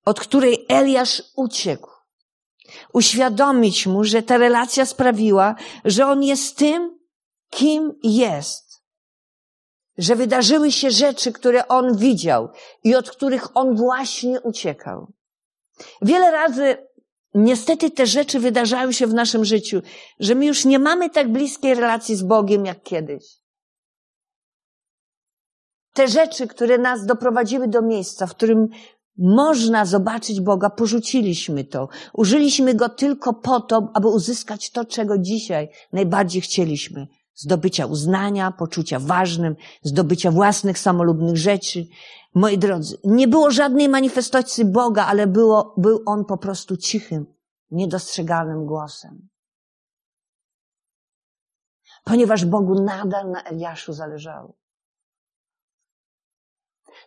Speaker 1: od której Eliasz uciekł. Uświadomić mu, że ta relacja sprawiła, że on jest tym, kim jest. Że wydarzyły się rzeczy, które on widział i od których on właśnie uciekał. Wiele razy niestety te rzeczy wydarzają się w naszym życiu, że my już nie mamy tak bliskiej relacji z Bogiem jak kiedyś. Te rzeczy, które nas doprowadziły do miejsca, w którym można zobaczyć Boga, porzuciliśmy to. Użyliśmy Go tylko po to, aby uzyskać to, czego dzisiaj najbardziej chcieliśmy. Zdobycia uznania, poczucia ważnym, zdobycia własnych samolubnych rzeczy. Moi drodzy, nie było żadnej manifestacji Boga, ale było, był On po prostu cichym, niedostrzegalnym głosem. Ponieważ Bogu nadal na Eliaszu zależało.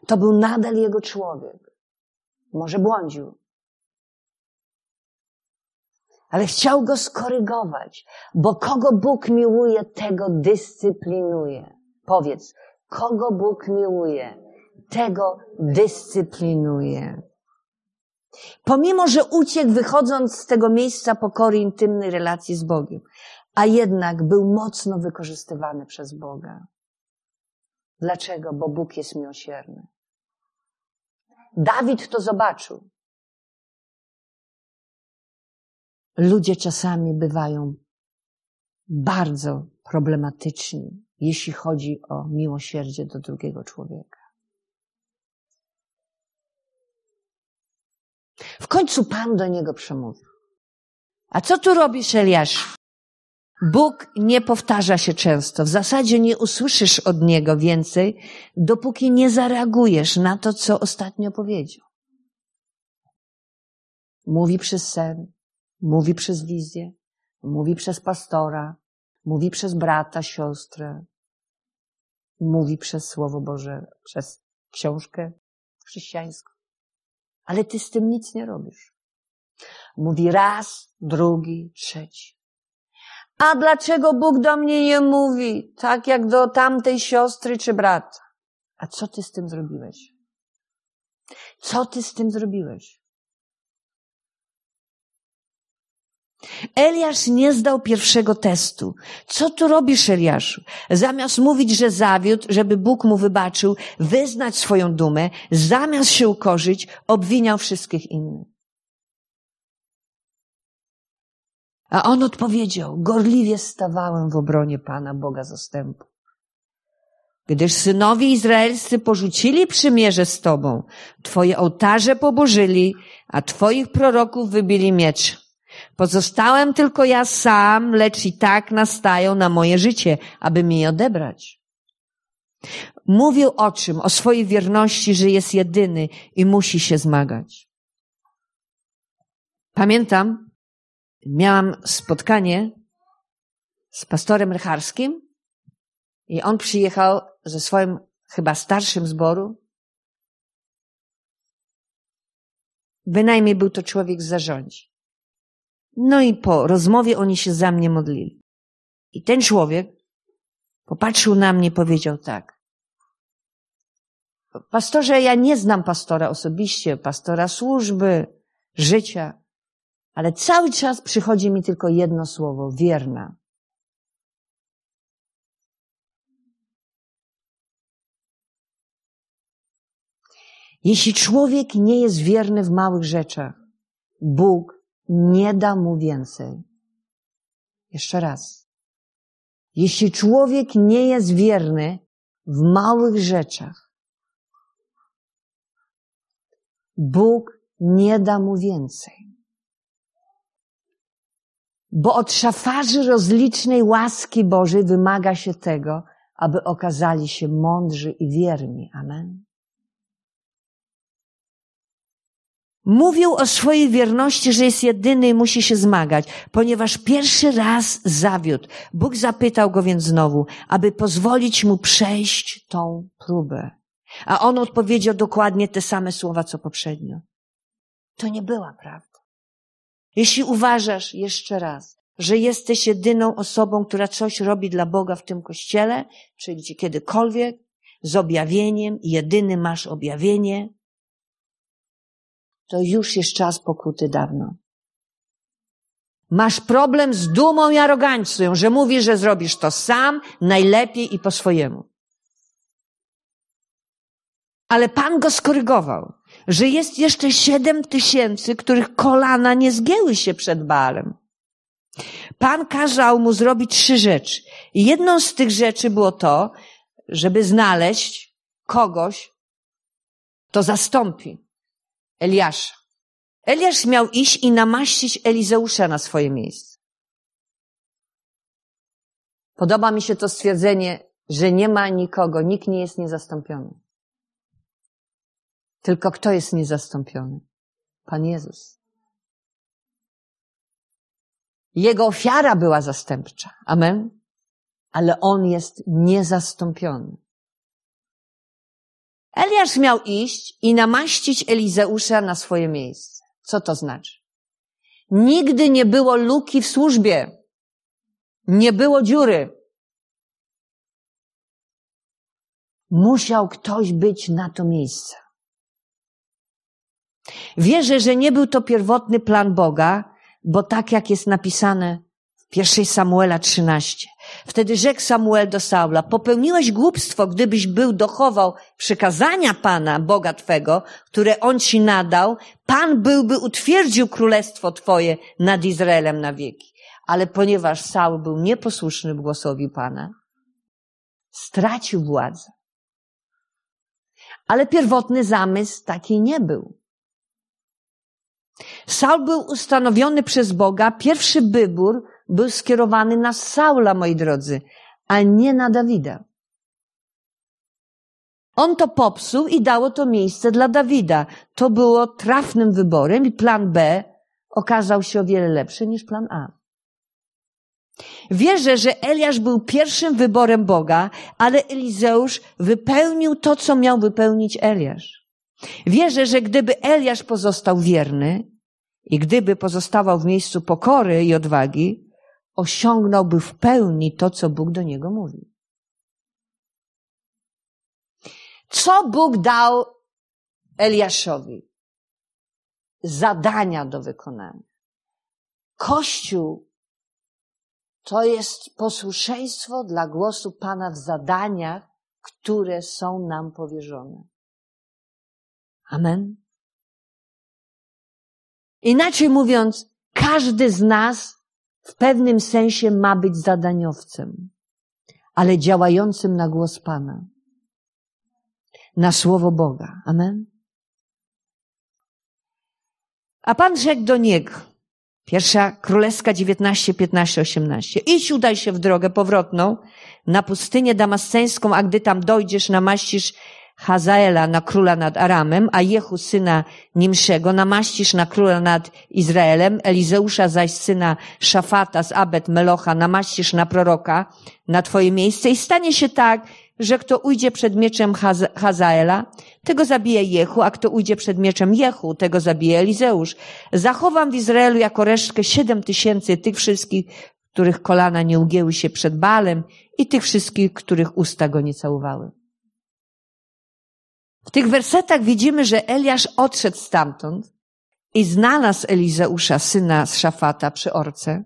Speaker 1: To był nadal Jego człowiek. Może błądził. ale chciał go skorygować, bo kogo Bóg miłuje, tego dyscyplinuje. Powiedz, kogo Bóg miłuje, tego dyscyplinuje. Pomimo, że uciekł wychodząc z tego miejsca pokory intymnej relacji z Bogiem, a jednak był mocno wykorzystywany przez Boga. Dlaczego? Bo Bóg jest miłosierny. Dawid to zobaczył. Ludzie czasami bywają bardzo problematyczni, jeśli chodzi o miłosierdzie do drugiego człowieka. W końcu Pan do niego przemówił. A co tu robisz, Eliasz? Bóg nie powtarza się często. W zasadzie nie usłyszysz od Niego więcej, dopóki nie zareagujesz na to, co ostatnio powiedział. Mówi przez sen, mówi przez wizję, mówi przez pastora, mówi przez brata, siostrę, mówi przez Słowo Boże, przez książkę chrześcijańską. Ale ty z tym nic nie robisz. Mówi raz, drugi, trzeci. A dlaczego Bóg do mnie nie mówi, tak jak do tamtej siostry czy brata? A co ty z tym zrobiłeś? Co ty z tym zrobiłeś? Eliasz nie zdał pierwszego testu. Co tu robisz, Eliaszu? Zamiast mówić, że zawiódł, żeby Bóg mu wybaczył, wyznać swoją dumę, zamiast się ukorzyć, obwiniał wszystkich innych. A on odpowiedział, gorliwie stawałem w obronie Pana Boga zastępu. Gdyż synowie izraelscy porzucili przymierze z Tobą, Twoje ołtarze pobożyli, a Twoich proroków wybili miecz. Pozostałem tylko ja sam, lecz i tak nastają na moje życie, aby mi odebrać. Mówił o czym? O swojej wierności, że jest jedyny i musi się zmagać. Pamiętam, miałam spotkanie z pastorem Rycharskim i on przyjechał ze swoim chyba starszym zboru. Bynajmniej był to człowiek z zarządzi. No i po rozmowie oni się za mnie modlili. I ten człowiek popatrzył na mnie i powiedział tak. Pastorze, ja nie znam pastora osobiście, pastora służby, życia, ale cały czas przychodzi mi tylko jedno słowo, wierna. Jeśli człowiek nie jest wierny w małych rzeczach, Bóg nie da mu więcej. Jeszcze raz. Jeśli człowiek nie jest wierny w małych rzeczach, Bóg nie da mu więcej. Bo od szafarzy rozlicznej łaski Bożej wymaga się tego, aby okazali się mądrzy i wierni. Amen. Mówił o swojej wierności, że jest jedyny i musi się zmagać, ponieważ pierwszy raz zawiódł. Bóg zapytał go więc znowu, aby pozwolić mu przejść tą próbę. A on odpowiedział dokładnie te same słowa, co poprzednio. To nie była prawda. Jeśli uważasz jeszcze raz, że jesteś jedyną osobą, która coś robi dla Boga w tym kościele, czy gdzie kiedykolwiek, z objawieniem, jedyny masz objawienie, to już jest czas pokuty dawno. Masz problem z dumą i arogancją, że mówisz, że zrobisz to sam, najlepiej i po swojemu. Ale Pan go skorygował, że jest jeszcze siedem tysięcy, których kolana nie zgięły się przed Baalem. Pan kazał mu zrobić trzy rzeczy. I jedną z tych rzeczy było to, żeby znaleźć kogoś, kto zastąpi Eliasza. Eliasz miał iść i namaścić Elizeusza na swoje miejsce. Podoba mi się to stwierdzenie, że nie ma nikogo, nikt nie jest niezastąpiony. Tylko kto jest niezastąpiony? Pan Jezus. Jego ofiara była zastępcza. Amen. Ale on jest niezastąpiony. Eliasz miał iść i namaścić Elizeusza na swoje miejsce. Co to znaczy? Nigdy nie było luki w służbie. Nie było dziury. Musiał ktoś być na to miejsce. Wierzę, że nie był to pierwotny plan Boga, bo tak jak jest napisane w pierwszej Samuela 13. Wtedy rzekł Samuel do Saula, popełniłeś głupstwo, gdybyś był dochował przykazania Pana, Boga Twego, które On Ci nadał, Pan byłby utwierdził królestwo Twoje nad Izraelem na wieki. Ale ponieważ Saul był nieposłuszny głosowi Pana, stracił władzę. Ale pierwotny zamysł taki nie był. Saul był ustanowiony przez Boga. Pierwszy wybór był skierowany na Saula, moi drodzy, a nie na Dawida. On to popsuł i dało to miejsce dla Dawida. To było trafnym wyborem i plan B okazał się o wiele lepszy niż plan A. Wierzę, że Eliasz był pierwszym wyborem Boga, ale Elizeusz wypełnił to, co miał wypełnić Eliasz. Wierzę, że gdyby Eliasz pozostał wierny i gdyby pozostawał w miejscu pokory i odwagi, osiągnąłby w pełni to, co Bóg do niego mówił. Co Bóg dał Eliaszowi? Zadania do wykonania. Kościół to jest posłuszeństwo dla głosu Pana w zadaniach, które są nam powierzone. Amen. Inaczej mówiąc, każdy z nas w pewnym sensie ma być zadaniowcem, ale działającym na głos Pana, na słowo Boga. Amen. A Pan rzekł do niego, Pierwsza Królewska 19, 15, 18. Idź, udaj się w drogę powrotną na pustynię damasceńską, a gdy tam dojdziesz, namaścisz Hazaela na króla nad Aramem, a Jehu syna Nimszego namaścisz na króla nad Izraelem, Elizeusza zaś syna Szafata z Abed Melocha namaścisz na proroka na twoje miejsce i stanie się tak, że kto ujdzie przed mieczem Haz Hazaela, tego zabije Jehu, a kto ujdzie przed mieczem Jehu, tego zabije Elizeusz. Zachowam w Izraelu jako resztkę siedem tysięcy tych wszystkich, których kolana nie ugięły się przed Balem i tych wszystkich, których usta go nie całowały. W tych wersetach widzimy, że Eliasz odszedł stamtąd i znalazł Elizeusza, syna z Szafata przy orce.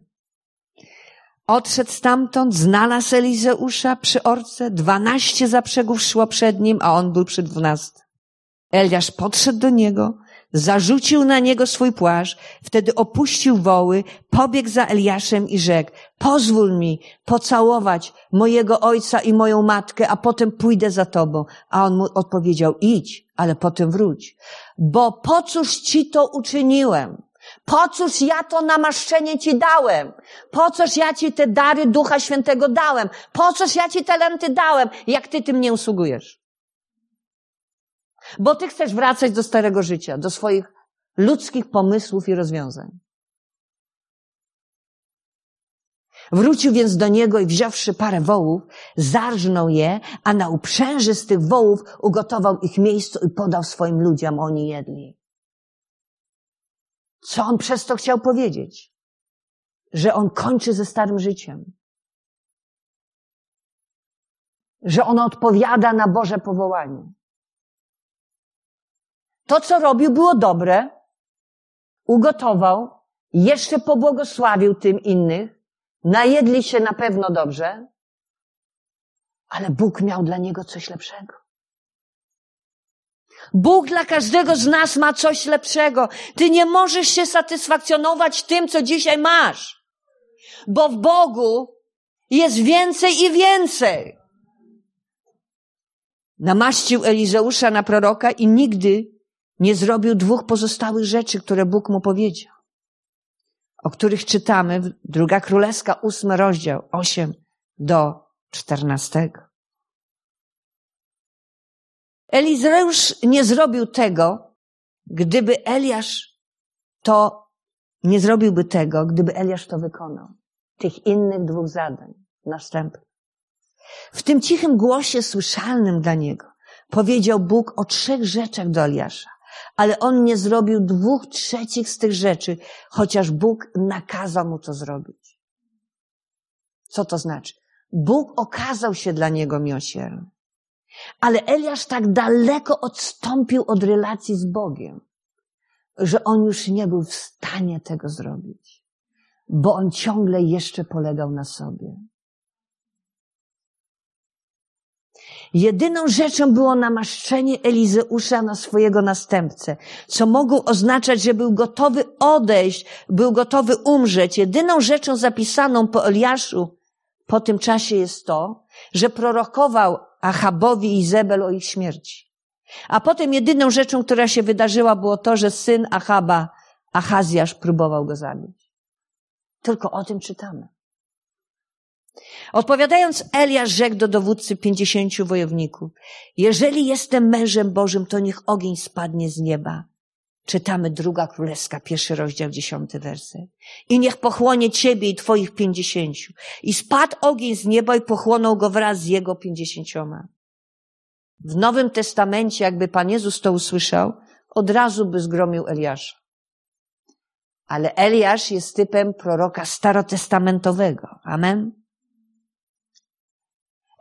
Speaker 1: Odszedł stamtąd, znalazł Elizeusza przy orce, dwanaście zaprzegów szło przed nim, a on był przy dwunastu. Eliasz podszedł do niego, zarzucił na niego swój płaszcz, wtedy opuścił woły, pobiegł za Eliaszem i rzekł, pozwól mi pocałować mojego ojca i moją matkę, a potem pójdę za tobą. A on mu odpowiedział, idź, ale potem wróć. Bo po cóż ci to uczyniłem? Po cóż ja to namaszczenie ci dałem? Po cóż ja ci te dary Ducha Świętego dałem? Po cóż ja ci talenty dałem, jak ty tym nie usługujesz? Bo ty chcesz wracać do starego życia, do swoich ludzkich pomysłów i rozwiązań. Wrócił więc do niego i wziąwszy parę wołów, zarżnął je, a na uprzęży z tych wołów ugotował ich miejscu i podał swoim ludziom, oni jedli. Co on przez to chciał powiedzieć? Że on kończy ze starym życiem. Że on odpowiada na Boże powołanie. To, co robił, było dobre. Ugotował, jeszcze pobłogosławił tym innych. Najedli się na pewno dobrze. Ale Bóg miał dla niego coś lepszego. Bóg dla każdego z nas ma coś lepszego. Ty nie możesz się satysfakcjonować tym, co dzisiaj masz. Bo w Bogu jest więcej i więcej. Namaścił Elizeusza na proroka i nigdy nie zrobił dwóch pozostałych rzeczy, które Bóg mu powiedział. O których czytamy w druga królewska, ósmy rozdział, osiem do czternastego. Elizeusz nie zrobił tego, gdyby Eliasz to, nie zrobiłby tego, gdyby Eliasz to wykonał. Tych innych dwóch zadań, następnych. W tym cichym głosie słyszalnym dla niego powiedział Bóg o trzech rzeczach do Eliasza. Ale on nie zrobił dwóch trzecich z tych rzeczy, chociaż Bóg nakazał mu to zrobić. Co to znaczy? Bóg okazał się dla niego miłosierny. Ale Eliasz tak daleko odstąpił od relacji z Bogiem, że on już nie był w stanie tego zrobić, bo on ciągle jeszcze polegał na sobie. Jedyną rzeczą było namaszczenie Elizeusza na swojego następcę, co mogło oznaczać, że był gotowy odejść, był gotowy umrzeć. Jedyną rzeczą zapisaną po Eliaszu po tym czasie jest to, że prorokował Achabowi i Izabel o ich śmierci. A potem jedyną rzeczą, która się wydarzyła, było to, że syn Achaba, Achazjasz, próbował go zabić. Tylko o tym czytamy. Odpowiadając, Eliasz rzekł do dowódcy pięćdziesięciu wojowników, jeżeli jestem mężem Bożym, to niech ogień spadnie z nieba. Czytamy druga królewska, pierwszy rozdział, dziesiąty werset. I niech pochłonie ciebie i twoich pięćdziesięciu. I spadł ogień z nieba i pochłonął go wraz z jego pięćdziesięcioma. W Nowym Testamencie, jakby Pan Jezus to usłyszał, od razu by zgromił Eliasza. Ale Eliasz jest typem proroka starotestamentowego. Amen.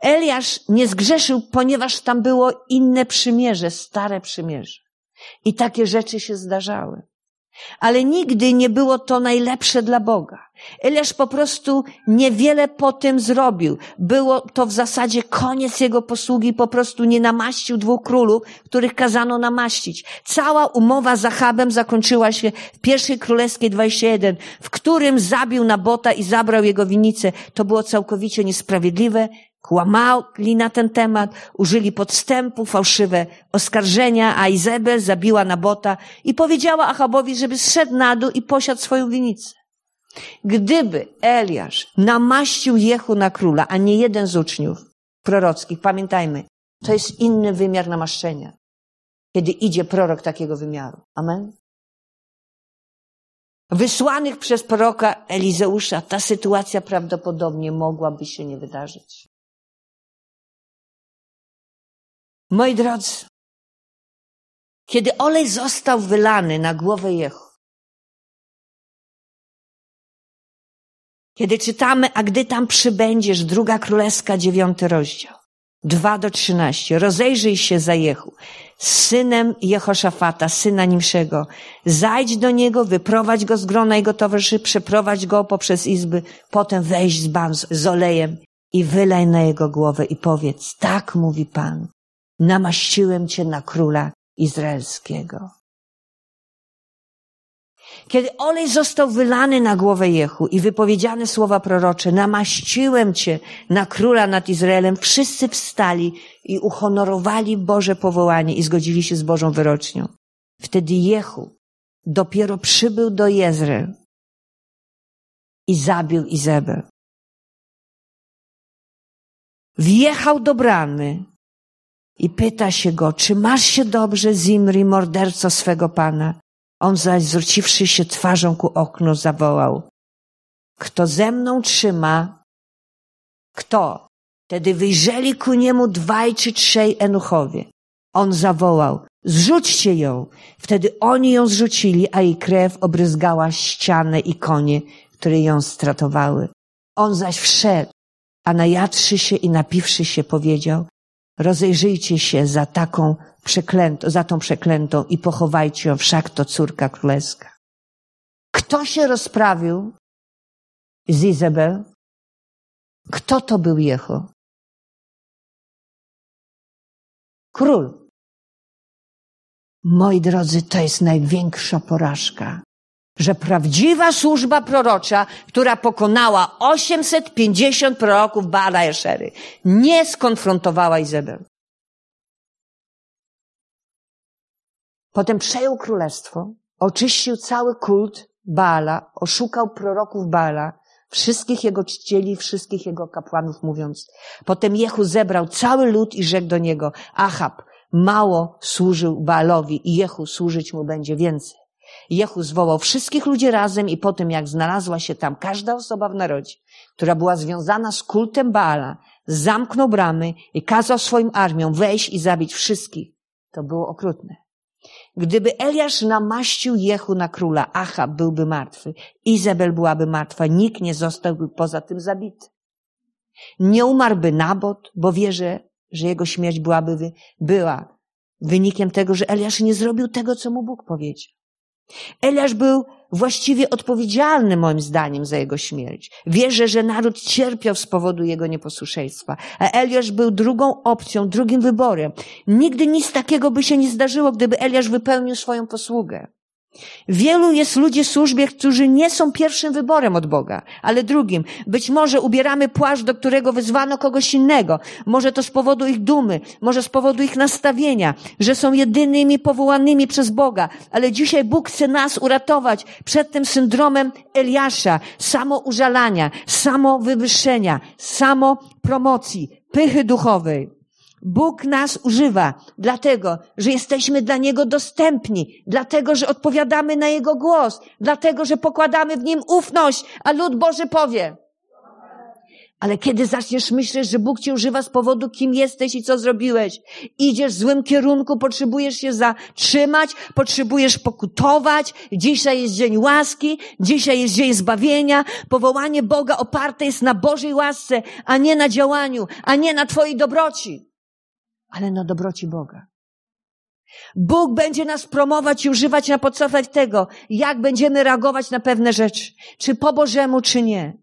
Speaker 1: Eliasz nie zgrzeszył, ponieważ tam było inne przymierze, stare przymierze. I takie rzeczy się zdarzały. Ale nigdy nie było to najlepsze dla Boga. Eliasz po prostu niewiele po tym zrobił. Było to w zasadzie koniec jego posługi, po prostu nie namaścił dwóch królów, których kazano namaścić. Cała umowa z Achabem zakończyła się w pierwszej królewskiej 21, w którym zabił Nabota i zabrał jego winnicę. To było całkowicie niesprawiedliwe, Kłamali na ten temat, użyli podstępu, fałszywe oskarżenia, a Izabel zabiła Nabota i powiedziała Achabowi, żeby zszedł na dół i posiadł swoją winicę. Gdyby Eliasz namaścił Jehu na króla, a nie jeden z uczniów prorockich, pamiętajmy, to jest inny wymiar namaszczenia, kiedy idzie prorok takiego wymiaru. Amen? Wysłanych przez proroka Elizeusza ta sytuacja prawdopodobnie mogłaby się nie wydarzyć. Moi drodzy, kiedy olej został wylany na głowę Jehu, kiedy czytamy, a gdy tam przybędziesz, druga królewska, dziewiąty rozdział, dwa do trzynaście, rozejrzyj się za Jehu, synem Jehoszafata, syna Nimszego, zajdź do niego, wyprowadź go z grona jego towarzyszy, przeprowadź go poprzez izby, potem weź z ban z olejem i wylej na jego głowę i powiedz, tak mówi Pan, namaściłem cię na króla izraelskiego. Kiedy olej został wylany na głowę Jehu i wypowiedziane słowa prorocze, namaściłem cię na króla nad Izraelem, wszyscy wstali i uhonorowali Boże powołanie i zgodzili się z Bożą wyrocznią. Wtedy Jehu dopiero przybył do Jezreel i zabił Izabel. Wjechał do bramy i pyta się go, czy masz się dobrze, Zimri, morderco swego pana? On zaś, zwróciwszy się twarzą ku oknu, zawołał, kto ze mną trzyma? Kto? Wtedy wyjrzeli ku niemu dwaj czy trzej enuchowie. On zawołał, zrzućcie ją. Wtedy oni ją zrzucili, a jej krew obryzgała ścianę i konie, które ją stratowały. On zaś wszedł, a najadszy się i napiwszy się powiedział, Rozejrzyjcie się za taką przeklętą, za tą przeklętą i pochowajcie ją, wszak to córka królewska. Kto się rozprawił z Izabel? Kto to był Jehu? Król. Moi drodzy, to jest największa porażka, że prawdziwa służba prorocza, która pokonała 850 proroków Baala Eszery, nie skonfrontowała Izabel. Potem przejął królestwo, oczyścił cały kult Baala, oszukał proroków Baala, wszystkich jego czcieli, wszystkich jego kapłanów, mówiąc. Potem Jehu zebrał cały lud i rzekł do niego, Achab, mało służył Baalowi i Jehu służyć mu będzie więcej. Jehu zwołał wszystkich ludzi razem i po tym, jak znalazła się tam każda osoba w narodzie, która była związana z kultem Baala, zamknął bramy i kazał swoim armiom wejść i zabić wszystkich. To było okrutne. Gdyby Eliasz namaścił Jehu na króla, Achab byłby martwy, Izabel byłaby martwa, nikt nie zostałby poza tym zabity. Nie umarłby Nabot, bo wie, że, że jego śmierć byłaby, była wynikiem tego, że Eliasz nie zrobił tego, co mu Bóg powiedział. Eliasz był właściwie odpowiedzialny moim zdaniem za jego śmierć. Wierzę, że naród cierpiał z powodu jego nieposłuszeństwa, a Eliasz był drugą opcją, drugim wyborem. Nigdy nic takiego by się nie zdarzyło, gdyby Eliasz wypełnił swoją posługę. Wielu jest ludzi w służbie, którzy nie są pierwszym wyborem od Boga, ale drugim. Być może ubieramy płaszcz, do którego wyzwano kogoś innego. Może to z powodu ich dumy, może z powodu ich nastawienia, że są jedynymi powołanymi przez Boga. Ale dzisiaj Bóg chce nas uratować przed tym syndromem Eliasza, samoużalania, samowywyższenia, samopromocji, pychy duchowej. Bóg nas używa, dlatego, że jesteśmy dla Niego dostępni, dlatego, że odpowiadamy na Jego głos, dlatego, że pokładamy w Nim ufność, a lud Boży powie. Ale kiedy zaczniesz myśleć, że Bóg cię używa z powodu, kim jesteś i co zrobiłeś, idziesz w złym kierunku, potrzebujesz się zatrzymać, potrzebujesz pokutować, dzisiaj jest dzień łaski, dzisiaj jest dzień zbawienia, powołanie Boga oparte jest na Bożej łasce, a nie na działaniu, a nie na Twojej dobroci ale na dobroci Boga. Bóg będzie nas promować i używać na podstawie tego, jak będziemy reagować na pewne rzeczy, czy po Bożemu, czy nie.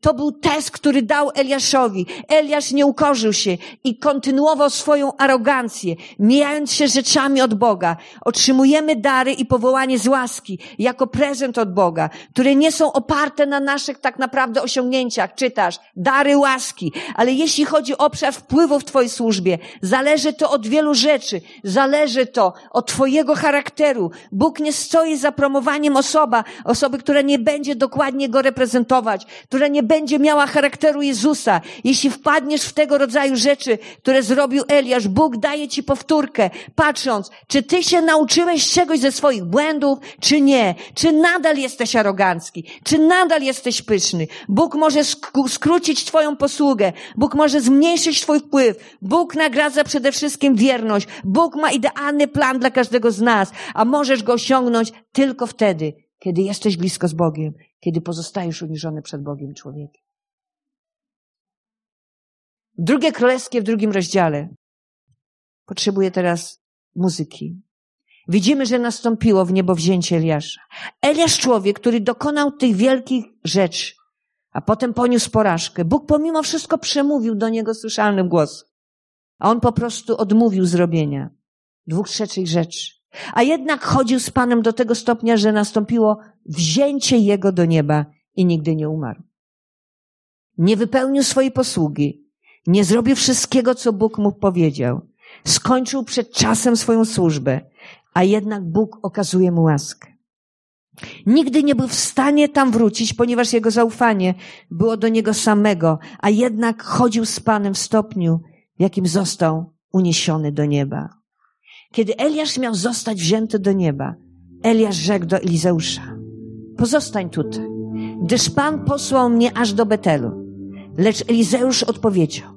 Speaker 1: To był test, który dał Eliaszowi. Eliasz nie ukorzył się i kontynuował swoją arogancję, mijając się rzeczami od Boga. Otrzymujemy dary i powołanie z łaski, jako prezent od Boga, które nie są oparte na naszych tak naprawdę osiągnięciach. Czytasz, dary łaski. Ale jeśli chodzi o obszar wpływu w Twojej służbie, zależy to od wielu rzeczy. Zależy to od Twojego charakteru. Bóg nie stoi za promowaniem osoba, osoby, która nie będzie dokładnie go reprezentować, która nie będzie miała charakteru Jezusa. Jeśli wpadniesz w tego rodzaju rzeczy, które zrobił Eliasz, Bóg daje ci powtórkę, patrząc, czy ty się nauczyłeś czegoś ze swoich błędów, czy nie. Czy nadal jesteś arogancki, czy nadal jesteś pyszny. Bóg może sk- skrócić twoją posługę. Bóg może zmniejszyć twój wpływ. Bóg nagradza przede wszystkim wierność. Bóg ma idealny plan dla każdego z nas, a możesz go osiągnąć tylko wtedy, kiedy jesteś blisko z Bogiem, kiedy pozostajesz uniżony przed Bogiem człowiekiem. Drugie królewskie w drugim rozdziale. Potrzebuję teraz muzyki. Widzimy, że nastąpiło w niebo wzięcie Eliasza. Eliasz człowiek, który dokonał tych wielkich rzeczy, a potem poniósł porażkę. Bóg pomimo wszystko przemówił do niego słyszalnym głosem. A on po prostu odmówił zrobienia dwóch trzecich rzeczy. A jednak chodził z Panem do tego stopnia, że nastąpiło wzięcie Jego do nieba i nigdy nie umarł. Nie wypełnił swojej posługi. Nie zrobił wszystkiego, co Bóg mu powiedział. Skończył przed czasem swoją służbę, a jednak Bóg okazuje mu łaskę. Nigdy nie był w stanie tam wrócić, ponieważ jego zaufanie było do niego samego, a jednak chodził z Panem w stopniu, w jakim został uniesiony do nieba. Kiedy Eliasz miał zostać wzięty do nieba, Eliasz rzekł do Elizeusza, pozostań tutaj, gdyż Pan posłał mnie aż do Betelu. Lecz Elizeusz odpowiedział,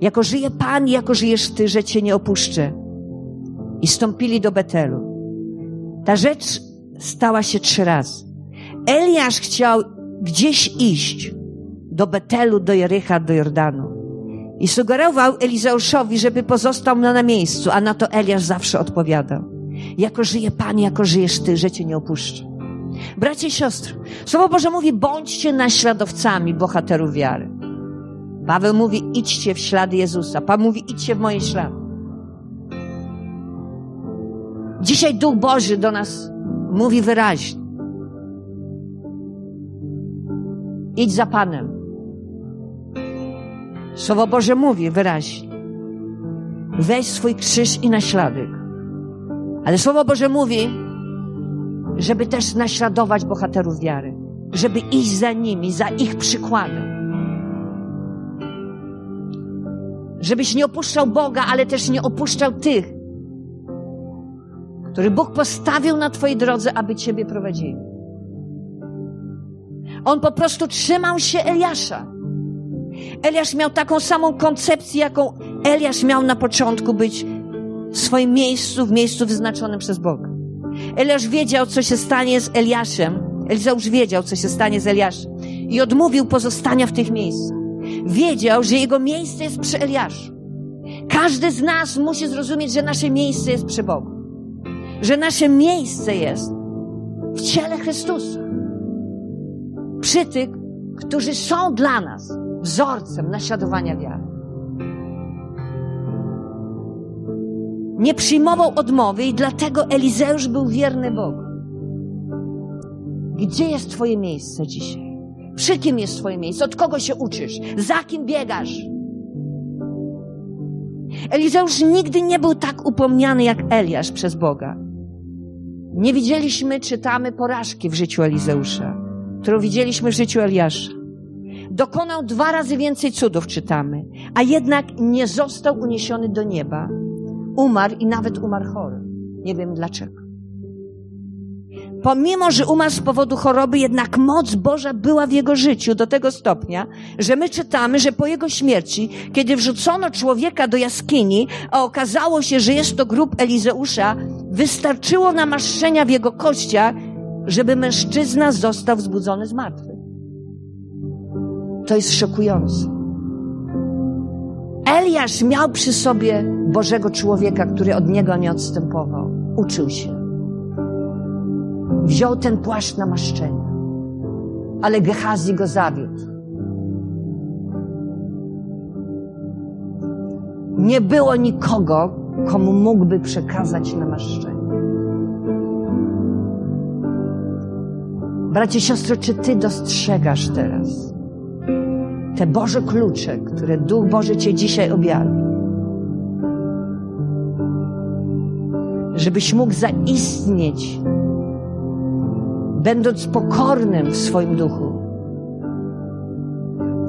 Speaker 1: jako żyje Pan, jako żyjesz Ty, że Cię nie opuszczę. I stąpili do Betelu. Ta rzecz stała się trzy razy. Eliasz chciał gdzieś iść, do Betelu, do Jericha, do Jordanu. I sugerował Elizeuszowi, żeby pozostał na miejscu, a na to Eliasz zawsze odpowiadał. Jako żyje Pan, jako żyjesz Ty, że Cię nie opuszczę. Bracie i siostry, Słowo Boże mówi, bądźcie naśladowcami bohaterów wiary. Paweł mówi, idźcie w ślady Jezusa. Pan mówi, idźcie w moje ślady. Dzisiaj Duch Boży do nas mówi wyraźnie. Idź za Panem. Słowo Boże mówi wyraźnie. Weź swój krzyż i naśladuj Ale Słowo Boże mówi, żeby też naśladować bohaterów wiary. Żeby iść za nimi, za ich przykładem. Żebyś nie opuszczał Boga, ale też nie opuszczał tych, który Bóg postawił na Twojej drodze, aby Ciebie prowadzili. On po prostu trzymał się Eliasza. Eliasz miał taką samą koncepcję, jaką Eliasz miał na początku być w swoim miejscu, w miejscu wyznaczonym przez Boga. Eliasz wiedział, co się stanie z Eliaszem. Elizeusz wiedział, co się stanie z Eliaszem. I odmówił pozostania w tych miejscach. Wiedział, że jego miejsce jest przy Eliaszu. Każdy z nas musi zrozumieć, że nasze miejsce jest przy Bogu. Że nasze miejsce jest w ciele Chrystusa. Przy tych, którzy są dla nas wzorcem naśladowania wiary. Nie przyjmował odmowy i dlatego Elizeusz był wierny Bogu. Gdzie jest Twoje miejsce dzisiaj? Przy kim jest Twoje miejsce? Od kogo się uczysz? Za kim biegasz? Elizeusz nigdy nie był tak upomniany jak Eliasz przez Boga. Nie widzieliśmy, czytamy porażki w życiu Elizeusza, którą widzieliśmy w życiu Eliasza. Dokonał dwa razy więcej cudów, czytamy, a jednak nie został uniesiony do nieba. Umarł i nawet umarł chory. Nie wiem dlaczego. Pomimo, że umarł z powodu choroby, jednak moc Boża była w jego życiu do tego stopnia, że my czytamy, że po jego śmierci, kiedy wrzucono człowieka do jaskini, a okazało się, że jest to grób Elizeusza, wystarczyło namaszczenia w jego kościach, żeby mężczyzna został wzbudzony z martwych. To jest szokujące. Eliasz miał przy sobie Bożego człowieka, który od niego nie odstępował. Uczył się. Wziął ten płaszcz namaszczenia. Ale Gehazi go zawiódł. Nie było nikogo, komu mógłby przekazać namaszczenie. Bracie, siostro, czy ty dostrzegasz teraz te Boże klucze, które Duch Boży cię dzisiaj objawi? Żebyś mógł zaistnieć będąc pokornym w swoim duchu,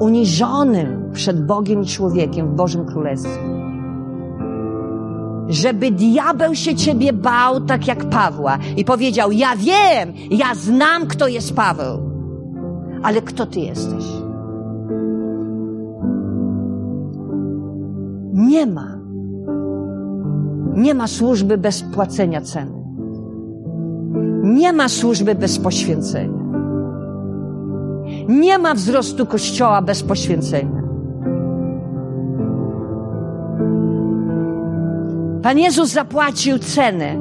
Speaker 1: uniżonym przed Bogiem i człowiekiem w Bożym Królestwie. Żeby diabeł się ciebie bał, tak jak Pawła, i powiedział: Ja wiem, ja znam, kto jest Paweł, ale kto ty jesteś? Nie ma. Nie ma służby bez płacenia ceny. Nie ma służby bez poświęcenia. Nie ma wzrostu Kościoła bez poświęcenia. Pan Jezus zapłacił cenę,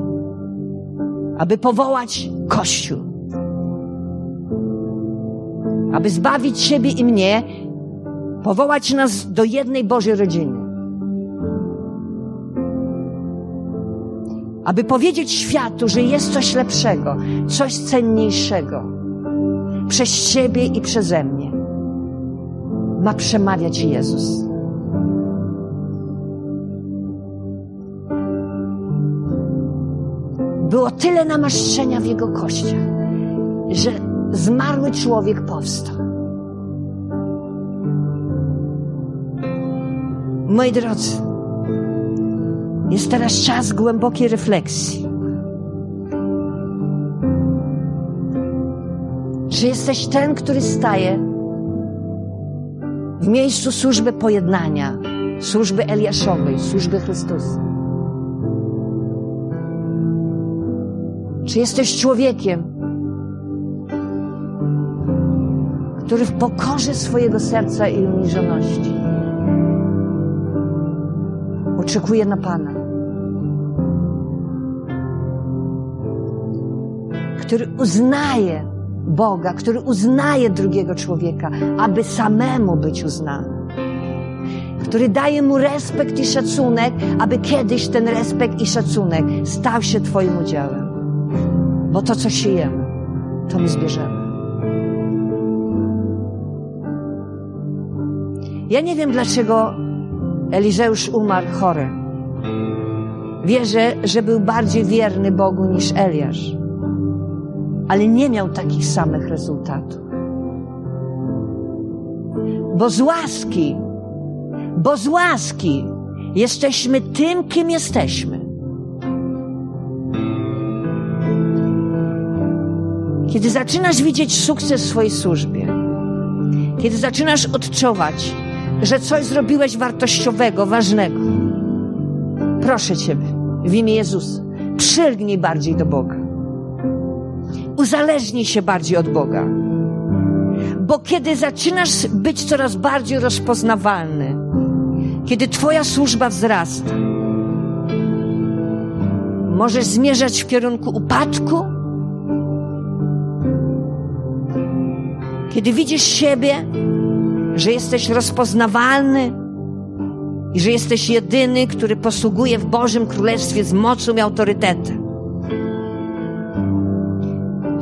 Speaker 1: aby powołać Kościół. Aby zbawić siebie i mnie, powołać nas do jednej Bożej rodziny. Aby powiedzieć światu, że jest coś lepszego, coś cenniejszego. Przez Ciebie i przeze mnie ma przemawiać Jezus. Było tyle namaszczenia w Jego kościach, że zmarły człowiek powstał. Moi drodzy, jest teraz czas głębokiej refleksji. Czy jesteś ten, który staje w miejscu służby pojednania, służby Eliaszowej, służby Chrystusa? Czy jesteś człowiekiem, który w pokorze swojego serca i uniżoności oczekuje na Pana? Który uznaje Boga, który uznaje drugiego człowieka, aby samemu być uznanym. Który daje mu respekt i szacunek, aby kiedyś ten respekt i szacunek stał się Twoim udziałem. Bo to, co siejemy, to my zbierzemy. Ja nie wiem, dlaczego Elizeusz umarł chory. Wierzę, że był bardziej wierny Bogu niż Eliasz ale nie miał takich samych rezultatów. Bo z łaski, bo z łaski jesteśmy tym, kim jesteśmy. Kiedy zaczynasz widzieć sukces w swojej służbie, kiedy zaczynasz odczuwać, że coś zrobiłeś wartościowego, ważnego, proszę Ciebie, W imię Jezusa. Przylgnij bardziej do Boga. Uzależnij się bardziej od Boga. Bo kiedy zaczynasz być coraz bardziej rozpoznawalny, kiedy Twoja służba wzrasta, możesz zmierzać w kierunku upadku, kiedy widzisz siebie, że jesteś rozpoznawalny i że jesteś jedyny, który posługuje w Bożym Królestwie z mocą i autorytetem.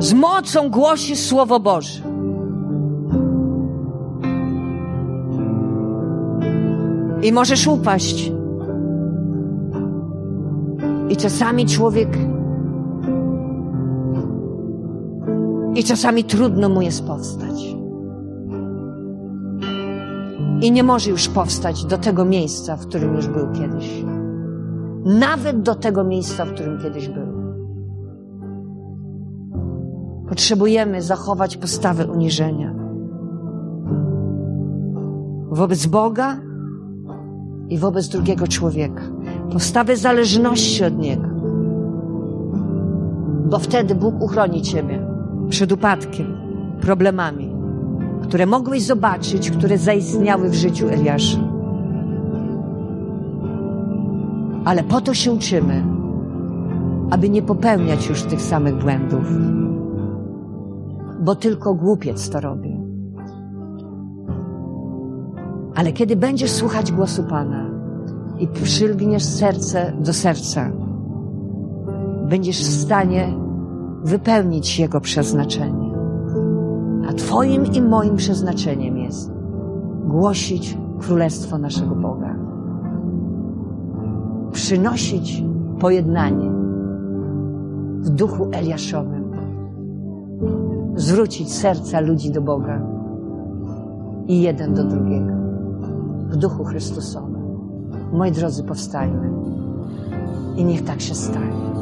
Speaker 1: Z mocą głosi Słowo Boże. I możesz upaść. I czasami człowiek. I czasami trudno mu jest powstać. I nie może już powstać do tego miejsca, w którym już był kiedyś. Nawet do tego miejsca, w którym kiedyś był. Potrzebujemy zachować postawę uniżenia wobec Boga i wobec drugiego człowieka. Postawę zależności od Niego. Bo wtedy Bóg uchroni Ciebie przed upadkiem, problemami, które mogłeś zobaczyć, które zaistniały w życiu Eliasza. Ale po to się uczymy, aby nie popełniać już tych samych błędów. Bo tylko głupiec to robi. Ale kiedy będziesz słuchać głosu Pana i przylgniesz serce do serca, będziesz w stanie wypełnić Jego przeznaczenie. A Twoim i moim przeznaczeniem jest głosić Królestwo naszego Boga. Przynosić pojednanie w duchu Eliaszowym. Zwrócić serca ludzi do Boga i jeden do drugiego w duchu Chrystusowym. Moi drodzy, powstajmy i niech tak się stanie.